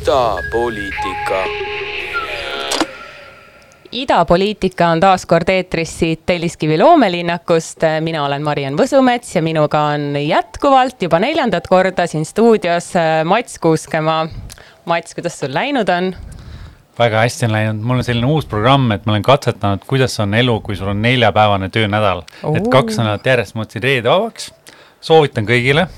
idapoliitika. idapoliitika on taas kord eetris siit Telliskivi loomelinnakust. mina olen Mariann Võsumets ja minuga on jätkuvalt juba neljandat korda siin stuudios äh, Mats Kuuskemaa. Mats, kuidas sul läinud on? väga hästi on läinud, mul on selline uus programm, et ma olen katsetanud, kuidas on elu, kui sul on neljapäevane töönädal. et kaks nädalat järjest ma võtsin reede vabaks, soovitan kõigile.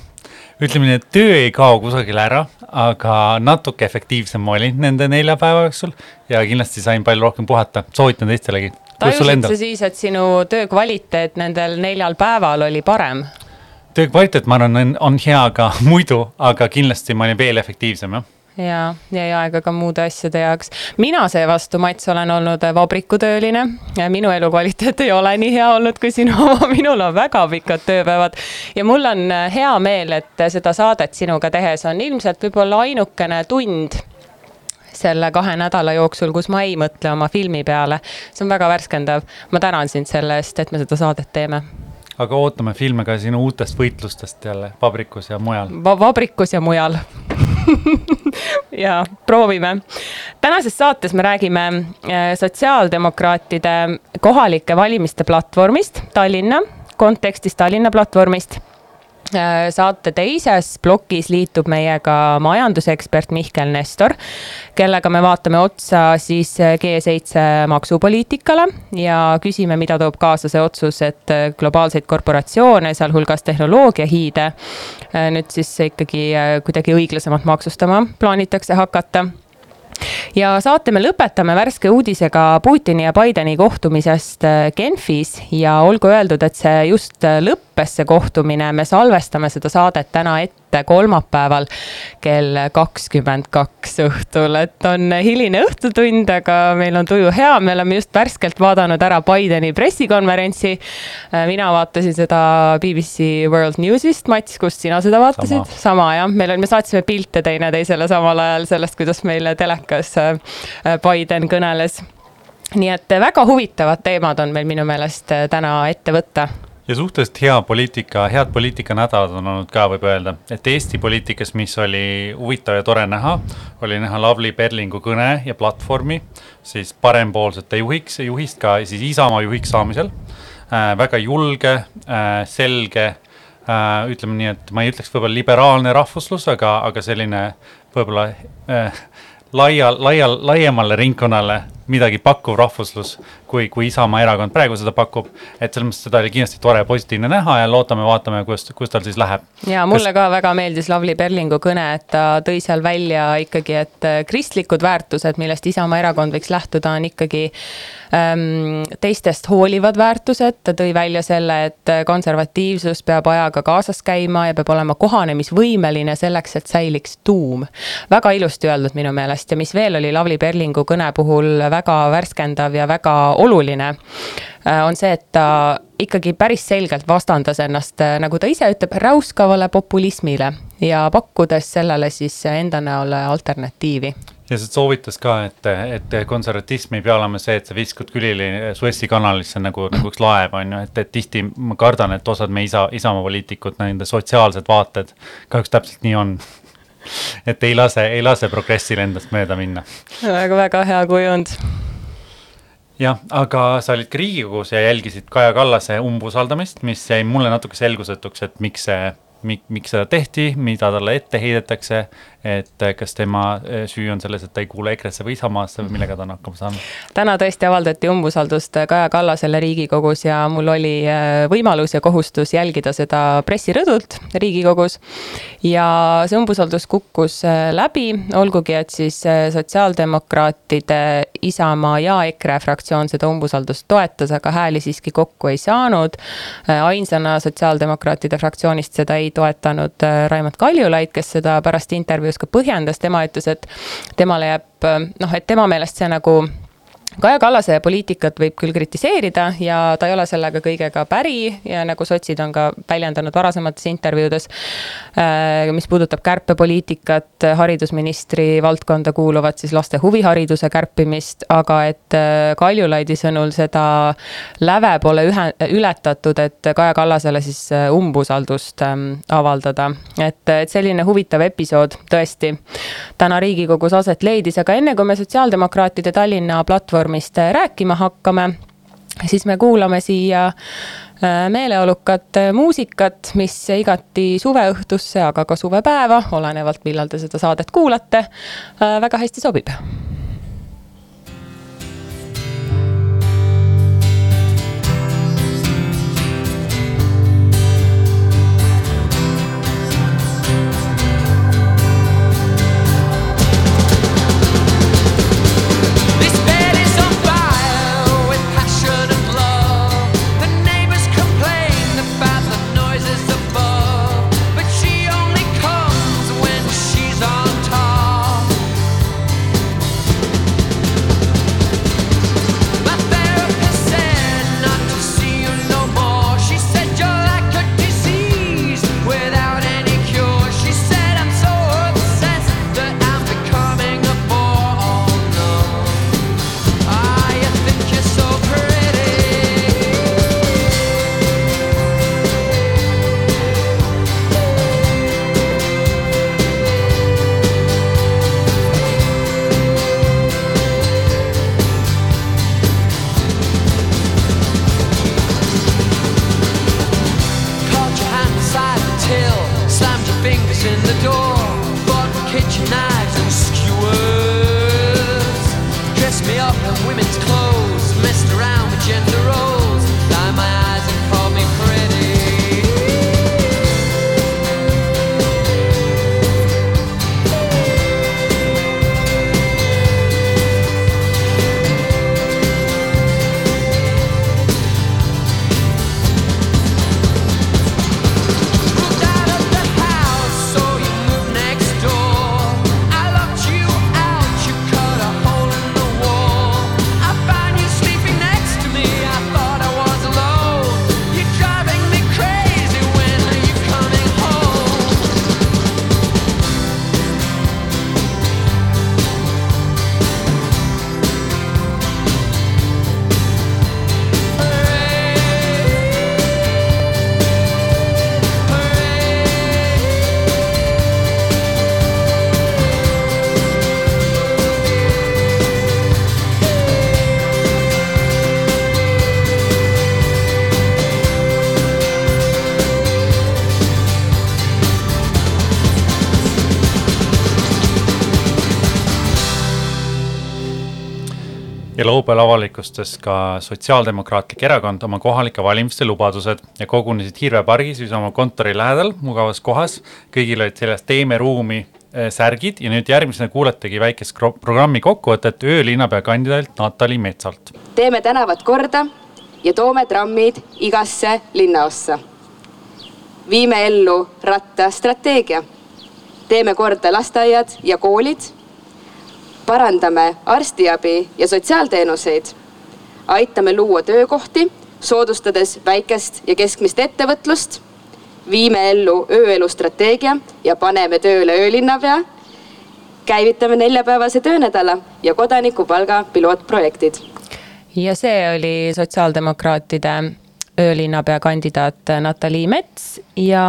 Ütleme nii, et töö ei kao kusagile ära, aga natuke efektiivsem ma olin nende nelja päeva jooksul ja kindlasti sain palju rohkem puhata, soovitan teistelegi. tajusid sa siis, et sinu töö kvaliteet nendel neljal päeval oli parem? töö kvaliteet, ma arvan, on, hea ka muidu, aga kindlasti ma olin veel efektiivsem, jah ja jäi aega ka muude asjade jaoks. mina seevastu, Mats, olen olnud vabrikutööline. minu elukvaliteet ei ole nii hea olnud kui sinu oma, minul on väga pikad tööpäevad. ja mul on hea meel, et seda saadet sinuga tehes on ilmselt võib-olla ainukene tund selle kahe nädala jooksul, kus ma ei mõtle oma filmi peale. see on väga värskendav. ma tänan sind selle eest, et me seda saadet teeme aga ootame filme ka sinu uutest võitlustest jälle vabrikus ja mujal Va. vabrikus ja mujal ja proovime. tänases saates me räägime äh, sotsiaaldemokraatide kohalike valimiste platvormist Tallinna, kontekstis Tallinna platvormist saate teises plokis liitub meiega majandusekspert Mihkel Nestor, kellega me vaatame otsa siis äh, G7 maksupoliitikale ja küsime, mida toob kaasa see otsus, et äh, globaalseid korporatsioone, sealhulgas tehnoloogiahiide, nüüd siis ikkagi kuidagi õiglasemalt maksustama plaanitakse hakata. Ja saate me lõpetame värske uudisega Putini ja Bideni kohtumisest Genfis ja olgu öeldud, et see just lõppes, see kohtumine, me salvestame seda saadet täna ette kolmapäeval kell kakskümmend kaks õhtul, et on hiline õhtutund, aga meil on tuju hea, me oleme just värskelt vaadanud ära Bideni pressikonverentsi. mina vaatasin seda BBC World Newsist, Mats, kust sina seda vaatasid? sama jah, meil on, me saatsime pilte teineteisele samal ajal sellest, kuidas meile telekas äh, Biden kõneles. Nii et väga huvitavad teemad on meil minu meelest äh, täna ette võtta ja suhteliselt hea poliitika, head poliitikanädalad on olnud ka, võib öelda, et Eesti poliitikas, mis oli huvitav ja tore näha, oli näha Lavly Perlingu kõne ja platvormi siis parempoolsete juhiks, juhist ka siis Isamaa juhiks saamisel äh,. väga julge äh,, selge äh,, ütleme nii, et ma ei ütleks võib-olla liberaalne rahvuslus, aga, aga selline võib-olla äh, laial, laial, laiemale ringkonnale midagi pakkuv rahvuslus, kui, kui Isamaa erakond praegu seda pakub. et selles mõttes seda oli kindlasti tore positiivne näha ja loodame, vaatame, kuidas, kuidas tal siis läheb. ja mulle Kas... ka väga meeldis Lavly Perlingu kõne, et ta tõi seal välja ikkagi, et äh, kristlikud väärtused, millest Isamaa erakond võiks lähtuda, on ikkagi ähm, teistest hoolivad väärtused. ta tõi välja selle, et konservatiivsus peab ajaga kaasas käima ja peab olema kohanemisvõimeline selleks, et säiliks tuum. väga ilusti öeldud minu meelest ja mis veel oli Lavly Perlingu kõne puhul väga värskendav ja väga oluline, äh, on see, et ta ikkagi päris selgelt vastandas ennast, äh, nagu ta ise ütleb, räuskavale populismile ja pakkudes sellele siis enda näol alternatiivi ja see soovitas ka, et, et konservatism ei pea olema see, et sa viskad külili Suessi kanalisse nagu, nagu üks laev, on ju, et, et tihti ma kardan, et osad meie isa, Isamaa poliitikud, nende sotsiaalsed vaated kahjuks täpselt nii on et ei lase, ei lase progressil endast mööda minna. väga, väga hea kujund. Jah, aga sa olid ka Riigikogus ja jälgisid Kaja Kallase umbusaldamist, mis jäi mulle natuke selgusetuks, et miks see mik-, miks seda tehti, mida talle ette heidetakse, et kas tema eh, süü on selles, et ta ei kuule EKRE-sse või Isamaasse või millega ta on hakkama saanud? täna tõesti avaldati umbusaldust Kaja Kallasele Riigikogus ja mul oli eh, võimalus ja kohustus jälgida seda pressirõdult Riigikogus. ja see umbusaldus kukkus eh, läbi, olgugi et siis sotsiaaldemokraatide, Isamaa ja EKRE fraktsioon seda umbusaldust toetas, aga hääli siiski kokku ei saanud. ainsana sotsiaaldemokraatide fraktsioonist seda ei toetanud äh, Raimond Kaljulaid, kes seda pärast intervjuus ka põhjendas, tema ütles, et temale jääb noh, et tema meelest see nagu Kaja Kallase poliitikat võib küll kritiseerida ja ta ei ole sellega kõigega päri ja nagu sotsid on ka väljendanud varasemates intervjuudes, äh, mis puudutab kärpepoliitikat, haridusministri valdkonda kuuluvat siis laste huvihariduse kärpimist, aga et äh, Kaljulaidi sõnul seda läve pole ühe, ületatud, et Kaja Kallasele siis äh, umbusaldust ähm, avaldada. et, et selline huvitav episood tõesti täna Riigikogus aset leidis, aga enne kui me sotsiaaldemokraatide Tallinna platvormi platvormist rääkima hakkame, siis me kuulame siia äh, meeleolukat äh, muusikat, mis igati suveõhtusse, aga ka suvepäeva, olenevalt millal te seda saadet kuulate, äh, väga hästi sobib laupäeval avalikustas ka Sotsiaaldemokraatlik Erakond oma kohalike valimiste lubadused ja kogunesid Hirve pargis, mis oma kontori lähedal, mugavas kohas. kõigil olid seljas Teeme ruumi äh, särgid ja nüüd järgmisena kuuletegi väikest programmi kokkuvõtet öölinnapea kandidaadilt Natali Metsalt. teeme tänavad korda ja toome trammid igasse linnaossa. viime ellu rattastrateegia. teeme korda lasteaiad ja koolid parandame arstiabi ja sotsiaalteenuseid, aitame luua töökohti, soodustades väikest ja keskmist ettevõtlust, viime ellu ööelu strateegia ja paneme tööle öölinnapea, käivitame neljapäevase töönädala ja kodanikupalga pilootprojektid. ja see oli sotsiaaldemokraatide öölinnapea kandidaat Natalii Mets ja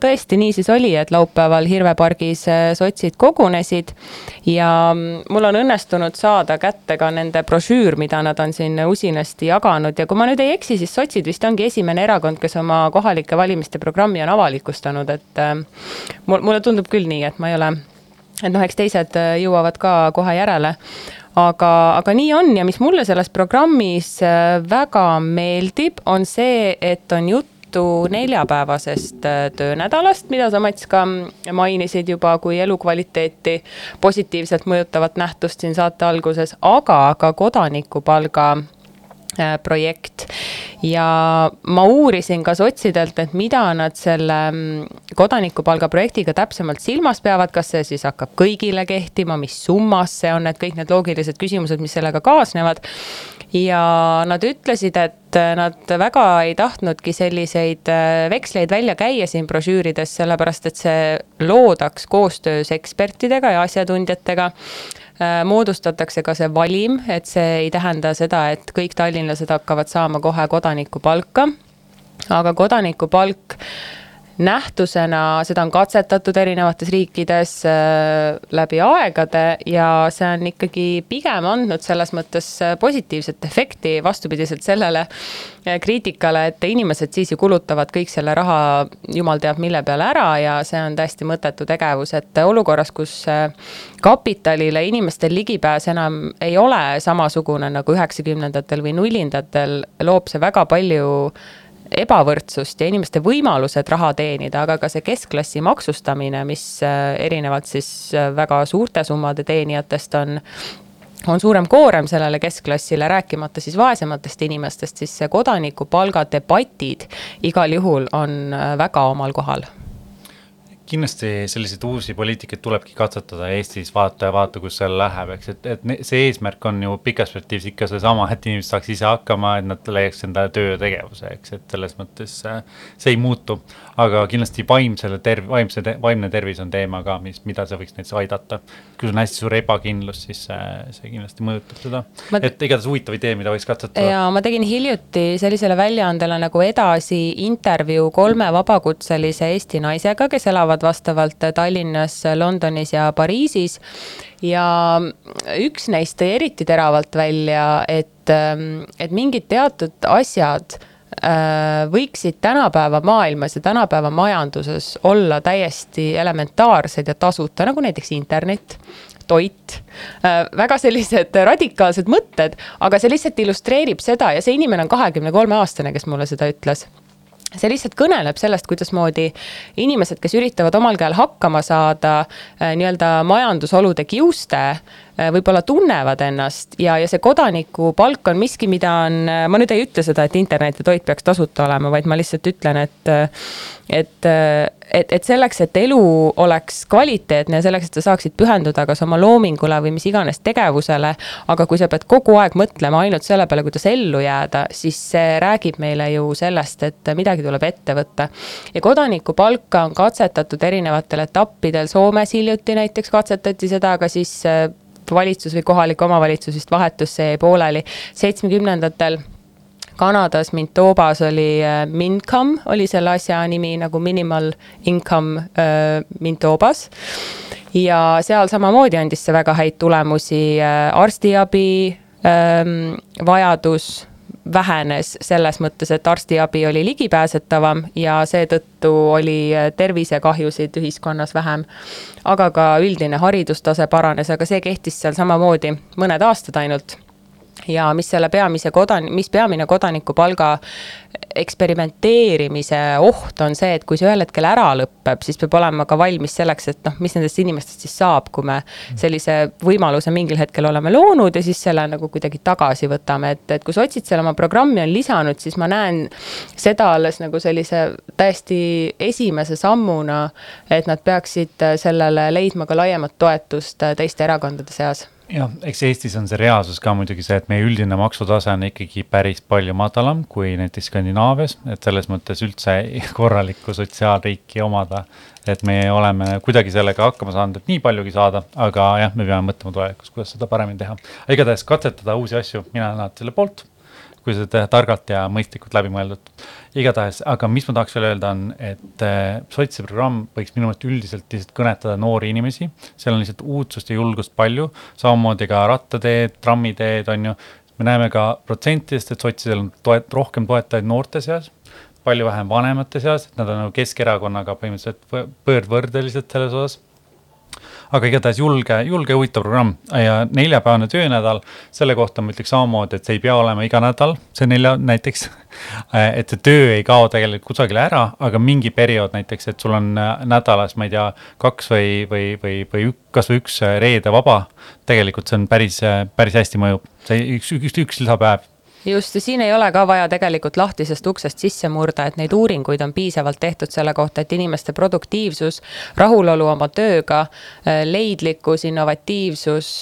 tõesti, nii siis oli, et laupäeval Hirve pargis äh, sotsid kogunesid. Ja mm, mul on õnnestunud saada kätte ka nende brošüür, mida nad on siin usinasti jaganud. Ja kui ma nüüd ei eksi, siis sotsid vist ongi esimene erakond, kes oma kohalike valimiste programmi on avalikustanud, et äh, mulle tundub küll nii, et ma ei ole et noh, eks teised äh, jõuavad ka kohe järele aga, aga nii on ja mis mulle selles programmis äh, väga meeldib, on see, et on juttu neljapäevasest äh, töönädalast, mida sa, Mats, ka mainisid juba kui elukvaliteeti positiivselt mõjutavat nähtust siin saate alguses, aga ka kodanikupalga projekt ja ma uurisin ka sotsidelt, et mida nad selle mm, kodanikupalga projektiga täpsemalt silmas peavad, kas see siis hakkab kõigile kehtima, mis summas see on, et kõik need loogilised küsimused, mis sellega kaasnevad. ja nad ütlesid, et nad väga ei tahtnudki selliseid äh, veksleid välja käia siin brošüürides, sellepärast et see loodaks koostöös ekspertidega ja asjatundjatega Äh, moodustatakse ka see valim, et see ei tähenda seda, et kõik tallinlased hakkavad saama kohe kodanikupalka. aga kodanikupalk nähtusena, seda on katsetatud erinevates riikides äh, läbi aegade ja see on ikkagi pigem andnud selles mõttes äh, positiivset efekti, vastupidiselt sellele äh, kriitikale, et inimesed siis ju kulutavad kõik selle raha jumal teab mille peale ära ja see on täiesti mõttetu tegevus, et olukorras, kus kapitalile inimestel ligipääs enam ei ole samasugune nagu üheksakümnendatel või nullindatel, loob see väga palju ebavõrdsust ja inimeste võimalused raha teenida, aga ka see keskklassi maksustamine, mis äh, erinevalt siis äh, väga suurte summade teenijatest on on suurem koorem sellele keskklassile, rääkimata siis vaesematest inimestest, siis see kodanikupalga debatid igal juhul on äh, väga omal kohal kindlasti selliseid uusi poliitikaid tulebki katsetada Eestis, vaata ja vaata, kus seal läheb, eks, et, et see eesmärk on ju pikas perspektiivis ikka seesama, et inimesed saaks ise hakkama, et nad leiaks endale töö ja tegevuse, eks, et selles mõttes äh, see ei muutu. Aga kindlasti vaimsele terv-, vaimse, vaimne tervis on teema ka, mis, mida see võiks näiteks aidata. kui on hästi suur ebakindlus, siis see, see kindlasti mõjutab seda ma..., et igatahes huvitav idee, mida võiks katsetada. ja ma tegin hiljuti sellisele väljaandele nagu Edasi intervjuu kolme vabakutselise Eesti naisega, kes elavad vastavalt Tallinnas, Londonis ja Pariisis. ja üks neist tõi eriti teravalt välja, et, et mingid teatud asjad võiksid tänapäeva maailmas ja tänapäeva majanduses olla täiesti elementaarsed ja tasuta, nagu näiteks internet toit äh,, väga sellised radikaalsed mõtted, aga see lihtsalt illustreerib seda ja see inimene on kahekümne kolme aastane, kes mulle seda ütles. See lihtsalt kõneleb sellest, kuidasmoodi inimesed, kes üritavad omal käel hakkama saada äh, nii-öelda majandusolude kiuste, äh, võib-olla tunnevad ennast ja, ja see kodanikupalk on miski, mida on, äh, ma nüüd ei ütle seda, et internet ja toit peaks tasuta olema, vaid ma lihtsalt ütlen, et, et, et, et selleks, et elu oleks kvaliteetne ja selleks, et sa saaksid pühenduda kas oma loomingule või mis iganes tegevusele. aga kui sa pead kogu aeg mõtlema ainult selle peale, kuidas ellu jääda, siis see räägib meile ju sellest, et midagi tuleb ette võtta. ja kodanikupalka on katsetatud erinevatel etappidel, Soomes hiljuti näiteks katsetati seda, aga siis äh, valitsus või kohalik omavalitsus vist vahetus, see pooleli seitsmekümnendatel Kanadas Mintobas oli äh, Mincome oli selle asja nimi nagu minimal income äh, Mintobas. ja seal samamoodi andis see väga häid tulemusi äh,, arstiabi ähm, vajadus vähenes selles mõttes, et arstiabi oli ligipääsetavam ja seetõttu oli tervisekahjusid ühiskonnas vähem. aga ka üldine haridustase paranes, aga see kehtis seal samamoodi mõned aastad ainult ja mis selle peamise kodan-, mis peamine kodanikupalga eksperimenteerimise oht on see, et kui see ühel hetkel ära lõpeb, siis peab olema ka valmis selleks, et noh, mis nendest inimestest siis saab, kui me sellise võimaluse mingil hetkel oleme loonud ja siis selle nagu kuidagi tagasi võtame, et, et kui sotsid selle oma programmi on lisanud, siis ma näen seda alles nagu sellise täiesti esimese sammuna, et nad peaksid sellele leidma ka laiemat toetust teiste erakondade seas jah, eks Eestis on see reaalsus ka muidugi see, et meie üldine maksutase on ikkagi päris palju madalam kui näiteks Skandinaavias, et selles mõttes üldse korralikku sotsiaalriiki omada. et me oleme kuidagi sellega hakkama saanud, et nii paljugi saada, aga jah, me peame mõtlema tulevikus, kuidas seda paremini teha. igatahes katsetada uusi asju, mina olen alati selle poolt kui seda teha targalt ja mõistlikult läbi mõeldud. Igatahes, aga mis ma tahaks veel öelda, on, et äh, sotside programm võiks minu meelest üldiselt lihtsalt kõnetada noori inimesi, seal on lihtsalt uudsust ja julgust palju, samamoodi ka rattateed, trammiteed on ju, me näeme ka protsentidest, et sotsidel on toet-, rohkem toetajaid noorte seas, palju vähem vanemate seas, et nad on nagu Keskerakonnaga põhimõtteliselt pöördvõrdelised selles osas aga igatahes julge, julge huvitav programm ja neljapäevane töönädal, selle kohta ma ütleks samamoodi, et see ei pea olema iga nädal, see nelja näiteks. et see töö ei kao tegelikult kusagile ära, aga mingi periood näiteks, et sul on äh, nädalas, ma ei tea, kaks või, või, või, või kasvõi üks äh, reede vaba. tegelikult see on päris, äh, päris hästi mõjub, see üks, üks, üks lisapäev just ja siin ei ole ka vaja tegelikult lahtisest uksest sisse murda, et neid uuringuid on piisavalt tehtud selle kohta, et inimeste produktiivsus, rahulolu oma tööga, leidlikkus, innovatiivsus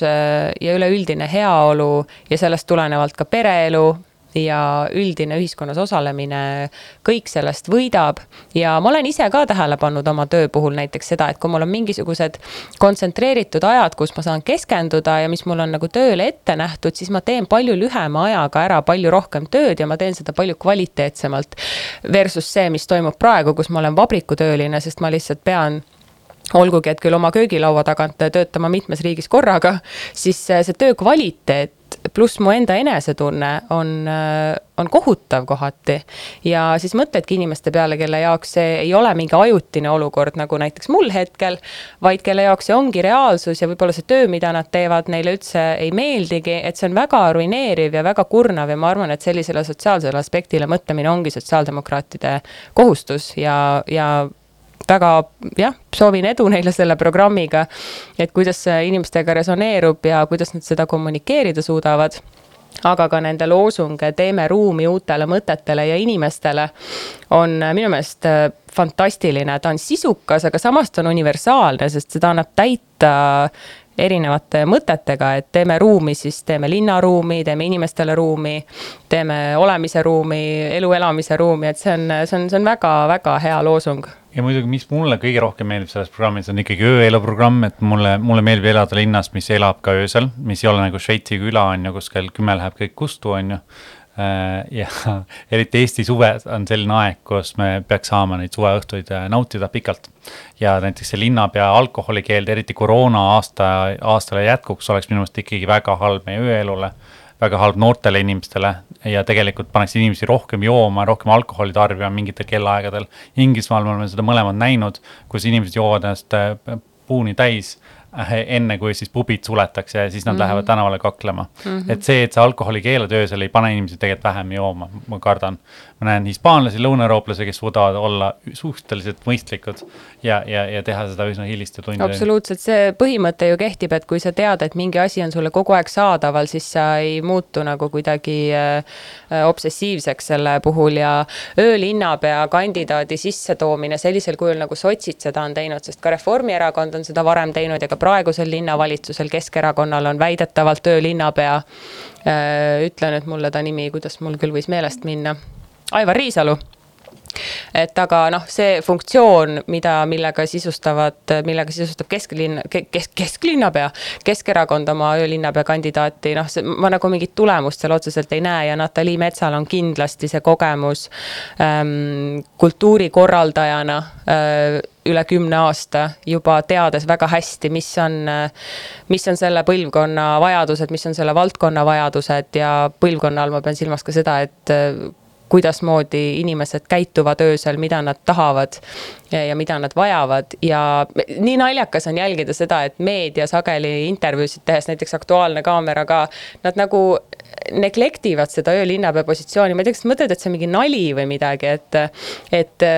ja üleüldine heaolu ja sellest tulenevalt ka pereelu ja üldine ühiskonnas osalemine, kõik sellest võidab. ja ma olen ise ka tähele pannud oma töö puhul näiteks seda, et kui mul on mingisugused kontsentreeritud ajad, kus ma saan keskenduda ja mis mul on nagu tööle ette nähtud, siis ma teen palju lühema ajaga ära palju rohkem tööd ja ma teen seda palju kvaliteetsemalt. Versus see, mis toimub praegu, kus ma olen vabrikutööline, sest ma lihtsalt pean olgugi, et küll oma köögilaua tagant töötama mitmes riigis korraga, siis see töö kvaliteet pluss mu enda enesetunne on, äh, on kohutav kohati. ja siis mõtledki inimeste peale, kelle jaoks see ei ole mingi ajutine olukord, nagu näiteks mul hetkel, vaid kelle jaoks see ongi reaalsus ja võib-olla see töö, mida nad teevad, neile üldse ei meeldigi, et see on väga ruineeriv ja väga kurnav ja ma arvan, et sellisele sotsiaalsele aspektile mõtlemine ongi sotsiaaldemokraatide kohustus ja, ja väga jah, soovin edu neile selle programmiga. et kuidas see inimestega resoneerub ja kuidas nad seda kommunikeerida suudavad aga ka nende loosung Teeme ruumi uutele mõtetele ja inimestele on minu meelest äh, fantastiline, ta on sisukas, aga samas ta on universaalne, sest seda annab täita erinevate mõtetega, et teeme ruumi, siis teeme linnaruumi, teeme inimestele ruumi, teeme olemise ruumi, elu elamise ruumi, et see on, see on, see on väga-väga hea loosung. Ja muidugi, mis mulle kõige rohkem meeldib selles programmis, on ikkagi ööeluprogramm, et mulle, mulle meeldib elada linnas, mis elab ka öösel, mis ei ole nagu Šveitsi küla on ju, kus kell kümme läheb kõik kustu, on ju ja eriti Eesti suved on selline aeg, kus me peaks saama neid suveõhtuid äh, nautida pikalt. ja näiteks see linnapea alkoholikeeld, eriti koroona aasta, aastale jätkuks, oleks minu meelest ikkagi väga halb meie ööelule. väga halb noortele inimestele ja tegelikult paneks inimesi rohkem jooma, rohkem alkoholi tarbima mingitel kellaaegadel. Inglismaal me oleme seda mõlemad näinud, kus inimesed joovad ennast äh, puuni täis Äh, enne kui siis pubid suletakse ja siis nad mm -hmm. lähevad tänavale kaklema mm. -hmm. et see, et see alkoholi keelad öösel ei pane inimesi tegelikult vähem jooma, ma kardan. Ma näen hispaanlasi, lõunaeurooplasi, kes suudavad olla suhteliselt mõistlikud ja, ja, ja teha seda üsna hiliste tundideni. absoluutselt, see põhimõte ju kehtib, et kui sa tead, et mingi asi on sulle kogu aeg saadaval, siis sa ei muutu nagu kuidagi äh, obsessiivseks selle puhul ja öölinnapea kandidaadi sissetoomine sellisel kujul, nagu sotsid seda on teinud, sest ka Reformierakond on seda varem teinud ja ka praegusel linnavalitsusel, Keskerakonnal on väidetavalt töölinnapea. Äh, ütle nüüd mulle ta nimi, kuidas mul küll võis meelest minna. Aivar Riisalu. Et aga noh, see funktsioon, mida, millega sisustavad, millega sisustab kesklinn, kesk, kesklinnapea, Keskerakond oma öölinnapea kandidaati, noh, ma nagu mingit tulemust seal otseselt ei näe ja Natalii Metsal on kindlasti see kogemus ähm, kultuurikorraldajana äh, üle kümne aasta juba teades väga hästi, mis on, mis on selle põlvkonna vajadused, mis on selle valdkonna vajadused ja põlvkonna all ma pean silmas ka seda, et kuidasmoodi inimesed käituvad öösel, mida nad tahavad ja, mida nad vajavad. Ja nii naljakas on jälgida seda, et meedia sageli intervjuusid tehes, näiteks Aktuaalne Kaamera ka, nad nagu neglect ivad seda öölinnapea positsiooni, ma ei tea, kas mõtled, et see on mingi nali või midagi, et, et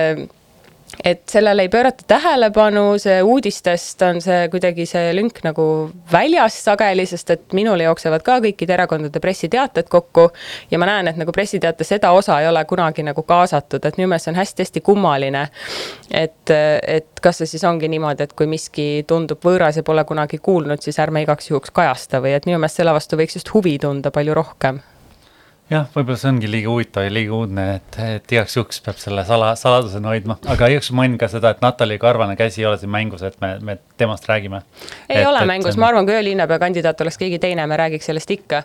et sellele ei pöörata tähelepanu, see uudistest on see kuidagi see lünk nagu väljas sageli, sest et minule jooksevad ka kõikide erakondade pressiteated kokku. ja ma näen, et nagu pressiteate seda osa ei ole kunagi nagu kaasatud, et minu meelest see on hästi-hästi kummaline. et, et kas see siis ongi niimoodi, et kui miski tundub võõras ja pole kunagi kuulnud, siis ärme igaks juhuks kajasta või et minu meelest selle vastu võiks just huvi tunda palju rohkem jah, võib-olla see ongi liiga huvitav ja liiga uudne, et, et igaks juhuks peab selle sala, saladusena hoidma, aga igaks juhuks mainin ka seda, et Natalja Karvane käsi ei ole siin mängus, et me, me temast räägime. ei et, ole et, mängus, ma arvan, kui öölinnapea kandidaat oleks keegi teine, me räägiks sellest ikka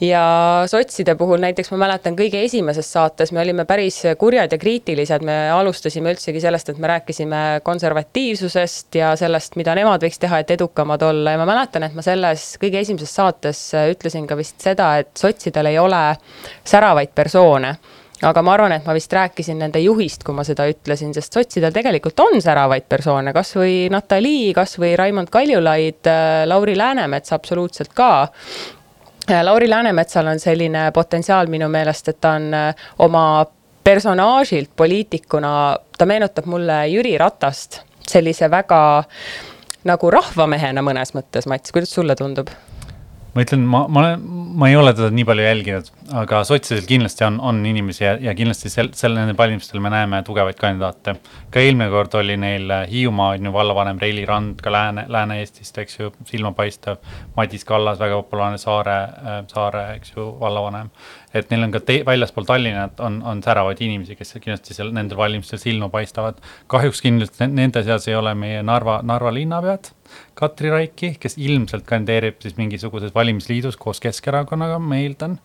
ja sotside puhul näiteks ma mäletan kõige esimeses saates me olime päris kurjad ja kriitilised, me alustasime üldsegi sellest, et me rääkisime konservatiivsusest ja sellest, mida nemad võiks teha, et edukamad olla. Ja ma mäletan, et ma selles kõige esimeses saates ütlesin ka vist seda, et sotsidel ei ole säravaid persoone. Aga ma arvan, et ma vist rääkisin nende juhist, kui ma seda ütlesin, sest sotsidel tegelikult on säravaid persoone, kasvõi Natalii, kasvõi Raimond Kaljulaid, Lauri Läänemets absoluutselt ka. Lauri Läänemetsal on selline potentsiaal minu meelest, et ta on äh, oma personaažilt poliitikuna, ta meenutab mulle Jüri Ratast, sellise väga nagu rahvamehena mõnes mõttes, Mats, kuidas sulle tundub? Ma ütlen, ma, ma olen, ma ei ole teda nii palju jälginud, aga sotsidel kindlasti on, on inimesi ja, ja kindlasti sel, sel, nendel valimistel me näeme tugevaid kandidaate. ka eelmine kord oli neil Hiiumaa on ju vallavanem Reili Rand ka Lääne, Lääne-Eestist, eks ju, silmapaistev. Madis Kallas, väga populaarne Saare, Saare, eks ju, vallavanem. et neil on ka te, väljaspool Tallinnat on, on säravaid inimesi, kes kindlasti seal nendel valimistel silma paistavad. kahjuks kindlasti nende seas ei ole meie Narva, Narva linnapead Katri Raiki, kes ilmselt kandideerib siis mingisuguses valimisliidus koos Keskerakonnaga, ma eeldan.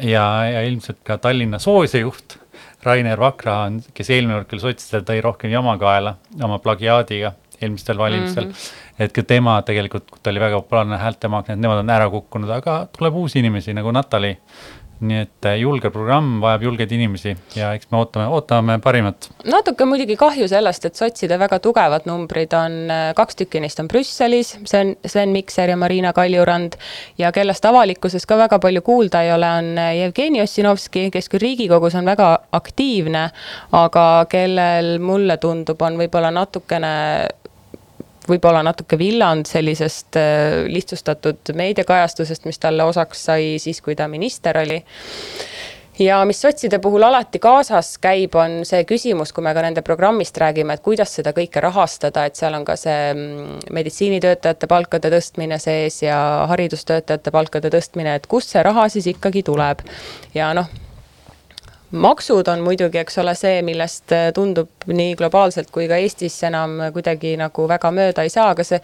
ja, ja ilmselt ka Tallinna soovise juht Rainer Vakra on, kes eelmine kord küll sotsidel tõi rohkem jama kaela oma plagiaadiga eelmistel valimistel mm. -hmm. et ka tema tegelikult, ta oli väga populaarne häältemagnet, nemad on ära kukkunud, aga tuleb uusi inimesi nagu Natali nii et äh, julge programm vajab julgeid inimesi ja eks me ootame, ootame parimat. natuke muidugi kahju sellest, et sotside väga tugevad numbrid on, äh, kaks tükki neist on Brüsselis, see on Sven Mikser ja Marina Kaljurand. ja kellest avalikkuses ka väga palju kuulda ei ole, on äh, Jevgeni Ossinovski, kes küll Riigikogus on väga aktiivne, aga kellel mulle tundub, on võib-olla natukene võib-olla natuke villand sellisest äh, lihtsustatud meediakajastusest, mis talle osaks sai siis, kui ta minister oli ja mis sotside puhul alati kaasas käib, on see küsimus, kui me ka nende programmist räägime, et kuidas seda kõike rahastada, et seal on ka see mm, meditsiinitöötajate palkade tõstmine sees ja haridustöötajate palkade tõstmine, et kust see raha siis ikkagi tuleb. ja noh maksud on muidugi, eks ole, see, millest äh, tundub nii globaalselt kui ka Eestis enam kuidagi nagu väga mööda ei saa, aga see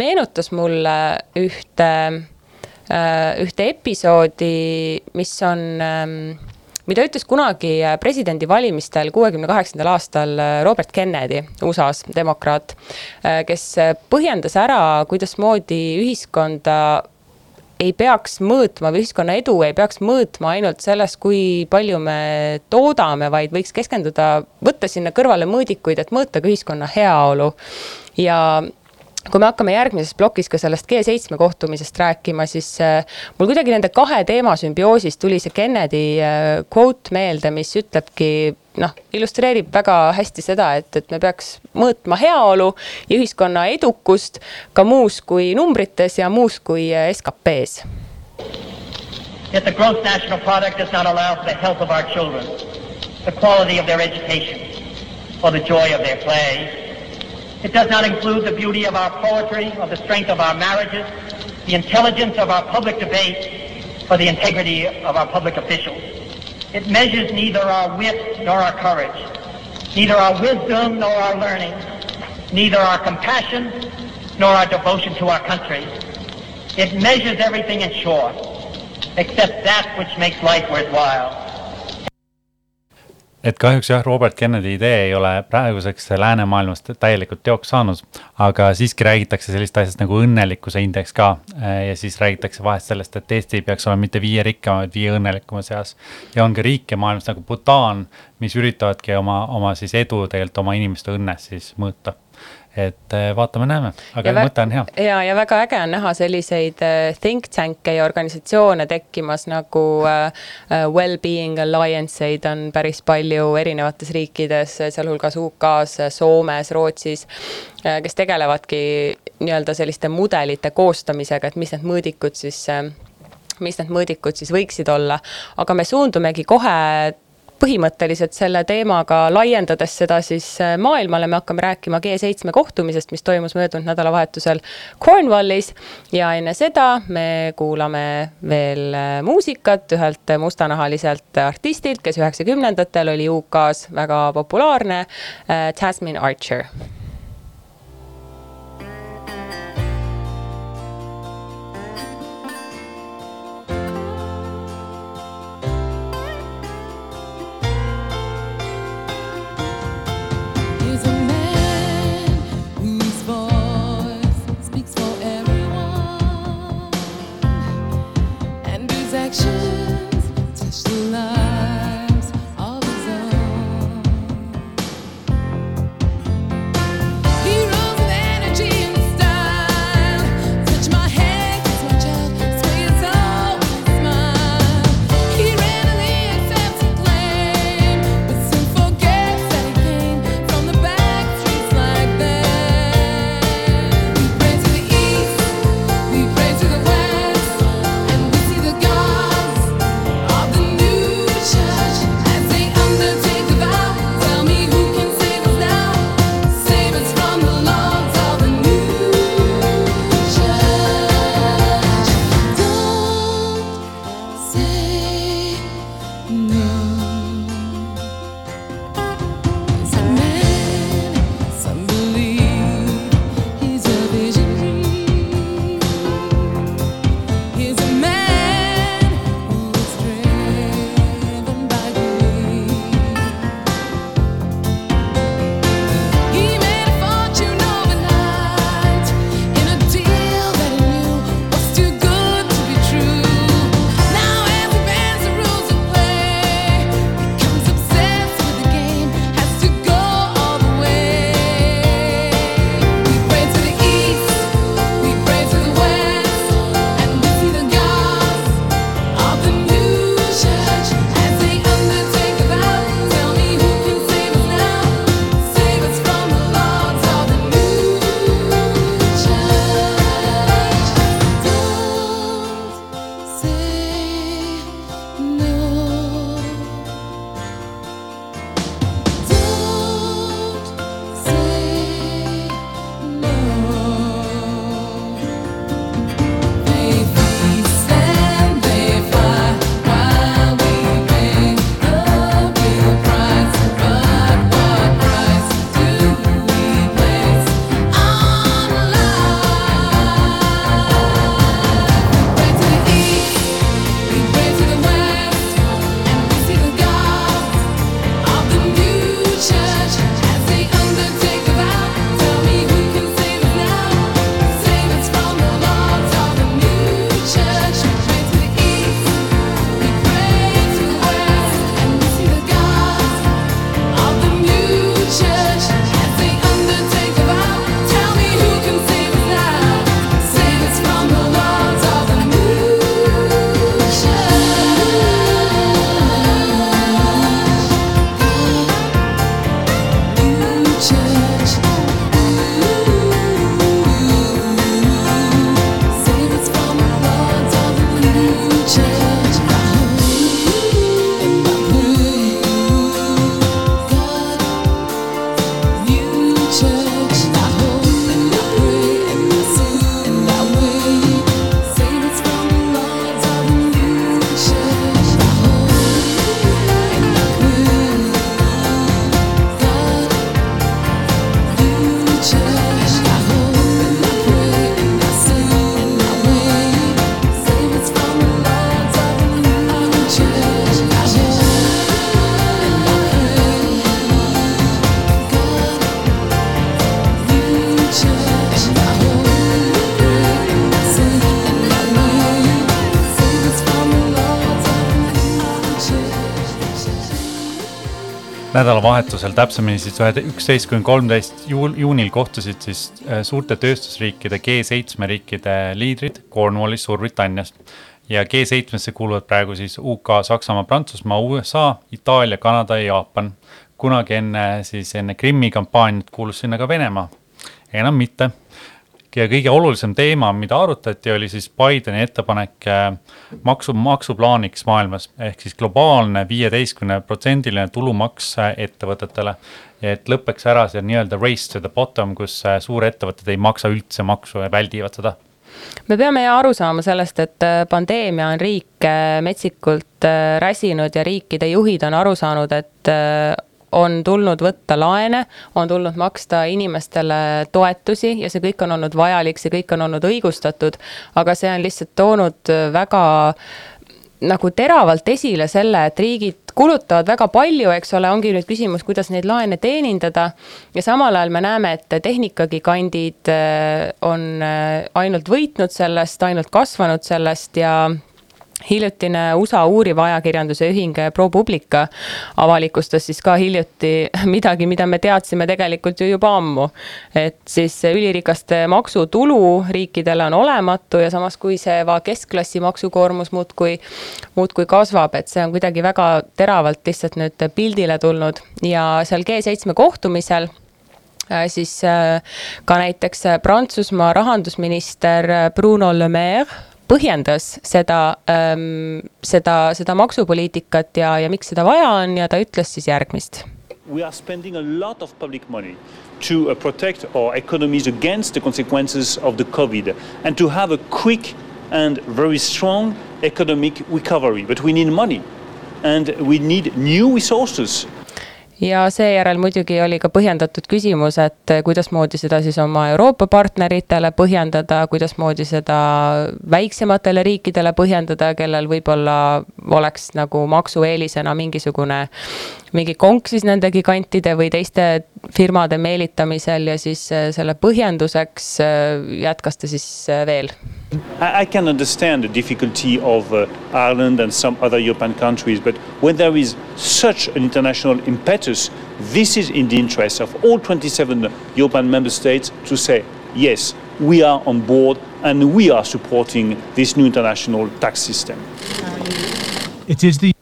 meenutas mulle ühte, äh, ühte episoodi, mis on ähm, mida ütles kunagi äh, presidendivalimistel kuuekümne kaheksandal aastal Robert Kennedy, USA-s demokraat, kes põhjendas ära, kuidasmoodi ühiskonda ei peaks mõõtma või ühiskonna edu ei peaks mõõtma ainult selles, kui palju me toodame, vaid võiks keskenduda, võtta sinna kõrvale mõõdikuid, et mõõta ka ühiskonna heaolu. ja kui me hakkame järgmises plokis ka sellest G7 kohtumisest rääkima, siis äh, mul kuidagi nende kahe teema sümbioosis tuli see Kennedy äh, quote meelde, mis ütlebki noh, illustreerib väga hästi seda, et, et me peaks mõõtma heaolu ja ühiskonna edukust ka muus kui numbrites ja muus kui SKP-s. Yet the gross national product does not allow for the health of our children, the quality of their education, or the joy of their play It does not include the beauty of our poetry, or the strength of our marriages, the intelligence of our public debate, or the integrity of our public officials. It measures neither our wit nor our courage, neither our wisdom nor our learning, neither our compassion nor our devotion to our country. It measures everything in short, except that which makes life worthwhile. Et kahjuks jah, Robert Kennedy idee ei ole praeguseks läänemaailmas täielikult teoks saanud, aga siiski räägitakse sellist asjast nagu õnnelikkuse indeks ka. ja siis räägitakse vahest sellest, et Eesti peaks olema mitte viie rikkama, vaid viie õnnelikuma seas. ja on ka riike maailmas nagu Bhutan, mis üritavadki oma, oma siis edu tegelikult oma inimeste õnnes siis mõõta et äh, vaatame-näeme, aga ja mõte on hea. ja, ja väga äge on näha selliseid äh, think tank'e ja organisatsioone tekkimas nagu uh, Wellbeing Alliance eid on päris palju erinevates riikides, sealhulgas UK-s, Soomes, Rootsis, kes tegelevadki nii-öelda selliste mudelite koostamisega, et mis need mõõdikud siis mis need mõõdikud siis võiksid olla, aga me suundumegi kohe põhimõtteliselt selle teemaga, laiendades seda siis äh, maailmale, me hakkame rääkima G7 kohtumisest, mis toimus möödunud nädalavahetusel Cornwallis. ja enne seda me kuulame veel äh, muusikat ühelt mustanahaliselt artistilt, kes üheksakümnendatel oli UK-s väga populaarne, äh, Tasmin Archer nädalavahetusel, täpsemini siis üksteist kuni kolmteist juunil kohtusid siis äh, suurte tööstusriikide G7 riikide liidrid Cornwallis, Suurbritannias. ja G7-sse kuuluvad praegu siis UK, Saksamaa, Prantsusmaa, USA, Itaalia, Kanada ja Jaapan. kunagi enne siis enne Krimmi kampaaniat kuulus sinna ka Venemaa, enam mitte ja kõige olulisem teema, mida arutati, oli siis Bideni ettepanek äh, maksu, maksuplaaniks maailmas ehk siis globaalne viieteistkümne protsendiline tulumaks äh, ettevõtetele. et lõpeks ära see nii-öelda race to the bottom, kus äh, suurettevõtted ei maksa üldse maksu ja väldivad seda me peame aru saama sellest, et pandeemia on riike metsikult räsinud ja riikide juhid on aru saanud, et on tulnud võtta laene, on tulnud maksta inimestele toetusi ja see kõik on olnud vajalik, see kõik on olnud õigustatud. aga see on lihtsalt toonud väga nagu teravalt esile selle, et riigid kulutavad väga palju, eks ole, ongi nüüd küsimus, kuidas neid laene teenindada. ja samal ajal me näeme, et tehnikagigandid äh, on äh, ainult võitnud sellest, ainult kasvanud sellest ja hiljutine USA uuriva ajakirjanduse ühing ProPublica avalikustas siis ka hiljuti midagi, mida me teadsime tegelikult ju juba ammu. et siis ülirikaste maksutulu riikidele on olematu ja samas, kui see keskklassi maksukoormus muudkui, muudkui kasvab, et see on kuidagi väga teravalt lihtsalt nüüd pildile tulnud ja seal G7 kohtumisel äh, siis äh, ka näiteks Prantsusmaa rahandusminister Bruno Le Maire põhjendas seda ähm,, seda, seda maksupoliitikat ja, ja miks seda vaja on ja ta ütles siis järgmist. We are spending a lot of public money to uh, protect our economies against the consequences of the COVID and to have a quick and very strong economic recovery. But we need money and we need new resources ja seejärel muidugi oli ka põhjendatud küsimus, et kuidasmoodi seda siis oma Euroopa partneritele põhjendada, kuidasmoodi seda väiksematele riikidele põhjendada, kellel võib-olla oleks nagu maksueelisena mingisugune mingi konk siis nende gigantide või teiste firmade meelitamisel ja siis äh, selle põhjenduseks äh, jätkas ta siis äh, veel. I can understand the difficulty of uh, Ireland and some other European countries, but when there is such an international impetus, this is in the interest of all 27 European member states to say, yes, we are on board and we are supporting this new international tax system. It is the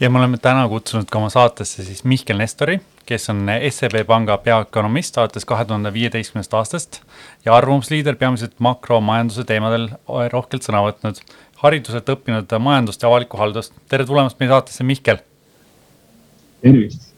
ja me oleme täna kutsunud ka oma saatesse siis Mihkel Nestori, kes on SEB panga peaökonomist alates kahe tuhande viieteistkümnendast aastast ja arvamusliider peamiselt makromajanduse teemadel rohkelt sõna võtnud. hariduselt õppinud majandust ja avalikku haldust. tere tulemast meie saatesse, Mihkel. tervist.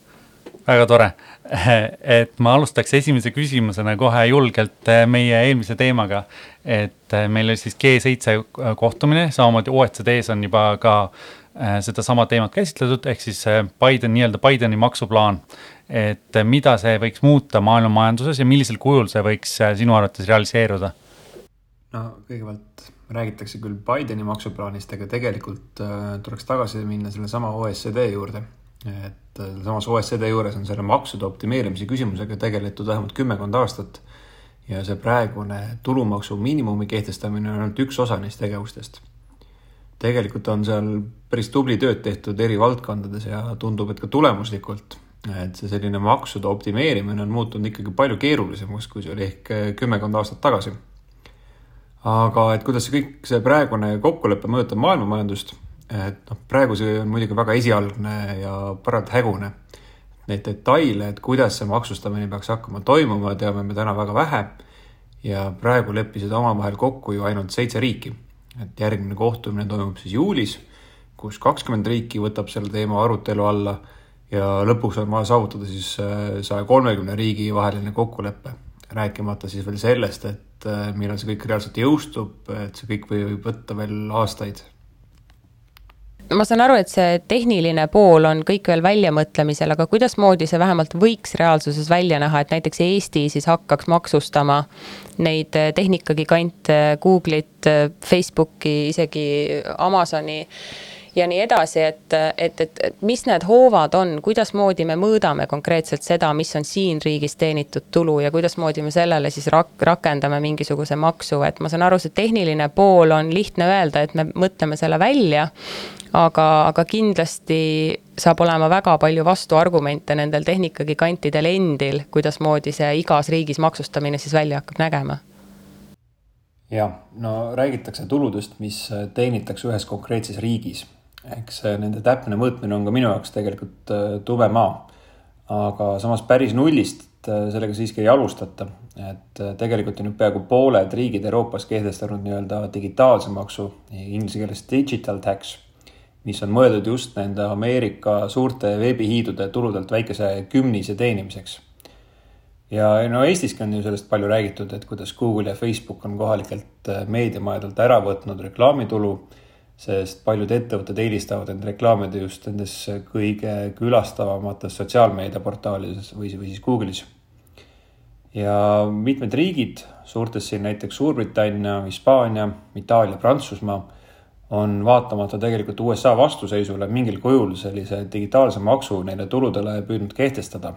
väga tore, et ma alustaks esimese küsimusena kohe julgelt meie eelmise teemaga. et meil oli siis G7 kohtumine, samamoodi OECD-s on juba ka Äh, sedasama teemat käsitletud, ehk siis äh, Biden, nii-öelda Bideni maksuplaan. et äh, mida see võiks muuta maailma majanduses ja millisel kujul see võiks sinu arvates realiseeruda? no kõigepealt räägitakse küll Bideni maksuplaanist, aga tegelikult äh, tuleks tagasi minna sellesama OECD juurde. et äh, samas OECD juures on selle maksude optimeerimise küsimusega tegeletud vähemalt kümmekond aastat. ja see praegune tulumaksu miinimumi kehtestamine on ainult üks osa neist tegevustest tegelikult on seal päris tubli tööd tehtud eri valdkondades ja tundub, et ka tulemuslikult. et see selline maksude optimeerimine on muutunud ikkagi palju keerulisemaks, kui see oli ehk kümmekond aastat tagasi. aga et kuidas see kõik, see praegune kokkulepe mõjutab maailmamajandust, et noh, praegu see on muidugi väga esialgne ja parajalt hägune. Neid detaile, et kuidas see maksustamine peaks hakkama toimuma, teame me täna väga vähe. ja praegu leppisid omavahel kokku ju ainult seitse riiki et järgmine kohtumine toimub siis juulis, kus kakskümmend riiki võtab selle teema arutelu alla ja lõpuks on vaja saavutada siis äh, saja kolmekümne riigi vaheline kokkulepe. rääkimata siis veel sellest, et äh, millal see kõik reaalselt jõustub, et see kõik võib võtta veel aastaid ma saan aru, et see tehniline pool on kõik veel väljamõtlemisel, aga kuidasmoodi see vähemalt võiks reaalsuses välja näha, et näiteks Eesti siis hakkaks maksustama neid eh, tehnikagigante, Google'it, Facebooki, isegi Amazoni ja nii edasi, et, et, et, et mis need hoovad on, kuidasmoodi me mõõdame konkreetselt seda, mis on siin riigis teenitud tulu ja kuidasmoodi me sellele siis rak-, rakendame mingisuguse maksu, et ma saan aru, see tehniline pool on lihtne öelda, et me mõtleme selle välja, aga, aga kindlasti saab olema väga palju vastuargumente nendel tehnikagigantidel endil, kuidasmoodi see igas riigis maksustamine siis välja hakkab nägema jah, no räägitakse tuludest, mis teenitakse ühes konkreetses riigis. Eks nende täpne mõõtmine on ka minu jaoks tegelikult äh, tume maa. aga samas päris nullist äh, sellega siiski ei alustata. et äh, tegelikult on nüüd peaaegu pooled riigid Euroopas kehtestanud nii-öelda digitaalse maksu, inglise keeles digital tax, mis on mõeldud just nende Ameerika suurte veebihiidude tuludelt väikese kümnise teenimiseks ja no Eestiski on ju sellest palju räägitud, et kuidas Google ja Facebook on kohalikelt äh, meediamajadelt ära võtnud reklaamitulu, sest paljud ettevõtted eelistavad end reklaamida just nendes kõige külastavamates sotsiaalmeediaportaalides või, või siis Google'is. ja mitmed riigid, suurtes siin näiteks Suurbritannia, Hispaania, Itaalia, Prantsusmaa, on vaatamata tegelikult USA vastuseisule mingil kujul sellise digitaalse maksu neile tuludele püüdnud kehtestada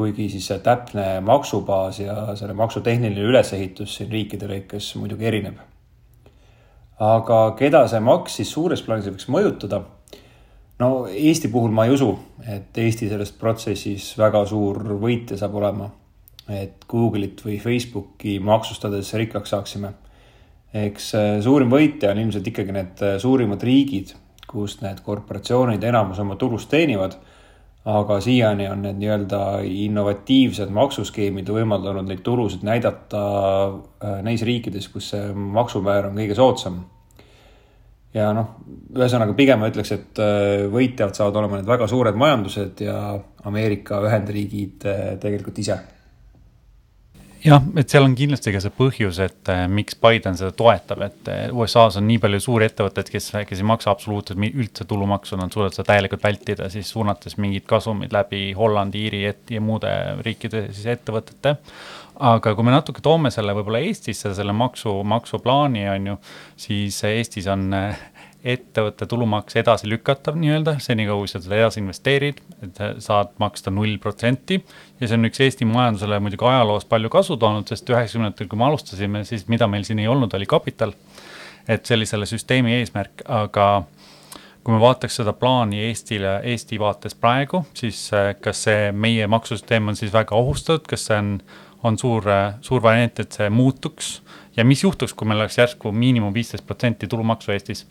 kuigi siis see täpne maksubaas ja selle maksu tehniline ülesehitus siin riikide lõikes muidugi erineb. Aga keda see maks siis suures plaanis võiks mõjutada? no Eesti puhul ma ei usu, et Eesti selles protsessis väga suur võitja saab olema. et Google'it või Facebooki maksustades rikkaks saaksime. eks suurim võitja on ilmselt ikkagi need suurimad riigid, kus need korporatsioonid enamus oma tulust teenivad aga siiani on need nii-öelda innovatiivsed maksuskeemid võimaldanud neid tulusid näidata äh, neis riikides, kus see maksumäär on kõige soodsam. ja noh, ühesõnaga pigem ma ütleks, et äh, võitjad saavad olema need väga suured majandused ja Ameerika Ühendriigid äh, tegelikult ise jah, et seal on kindlasti ka see põhjus, et äh, miks Biden seda toetab, et äh, USA-s on nii palju suuri ettevõtteid, kes, kes ei maksa absoluutselt üldse tulumaksu, nad suudavad seda täielikult vältida, siis suunates mingid kasumid läbi Hollandi, Iiri et, ja muude riikide siis ettevõtete. aga kui me natuke toome selle võib-olla Eestisse, selle maksu, maksuplaani on ju, siis Eestis on äh, ettevõtte tulumaks edasi lükatav nii-öelda, senikaua kui sa seda edasi investeerid, et saad maksta null protsenti. ja see on üks Eesti majandusele muidugi ajaloos palju kasu toonud, sest üheksakümnendatel, kui me alustasime, siis mida meil siin ei olnud, oli kapital. et see oli selle süsteemi eesmärk, aga kui me vaataks seda plaani Eestile, Eesti vaates praegu, siis äh, kas see meie maksusüsteem on siis väga ohustatud, kas see on, on suur, suur variant, et see muutuks ja mis juhtuks, kui meil oleks järsku miinimum viisteist protsenti tulumaksu Eestis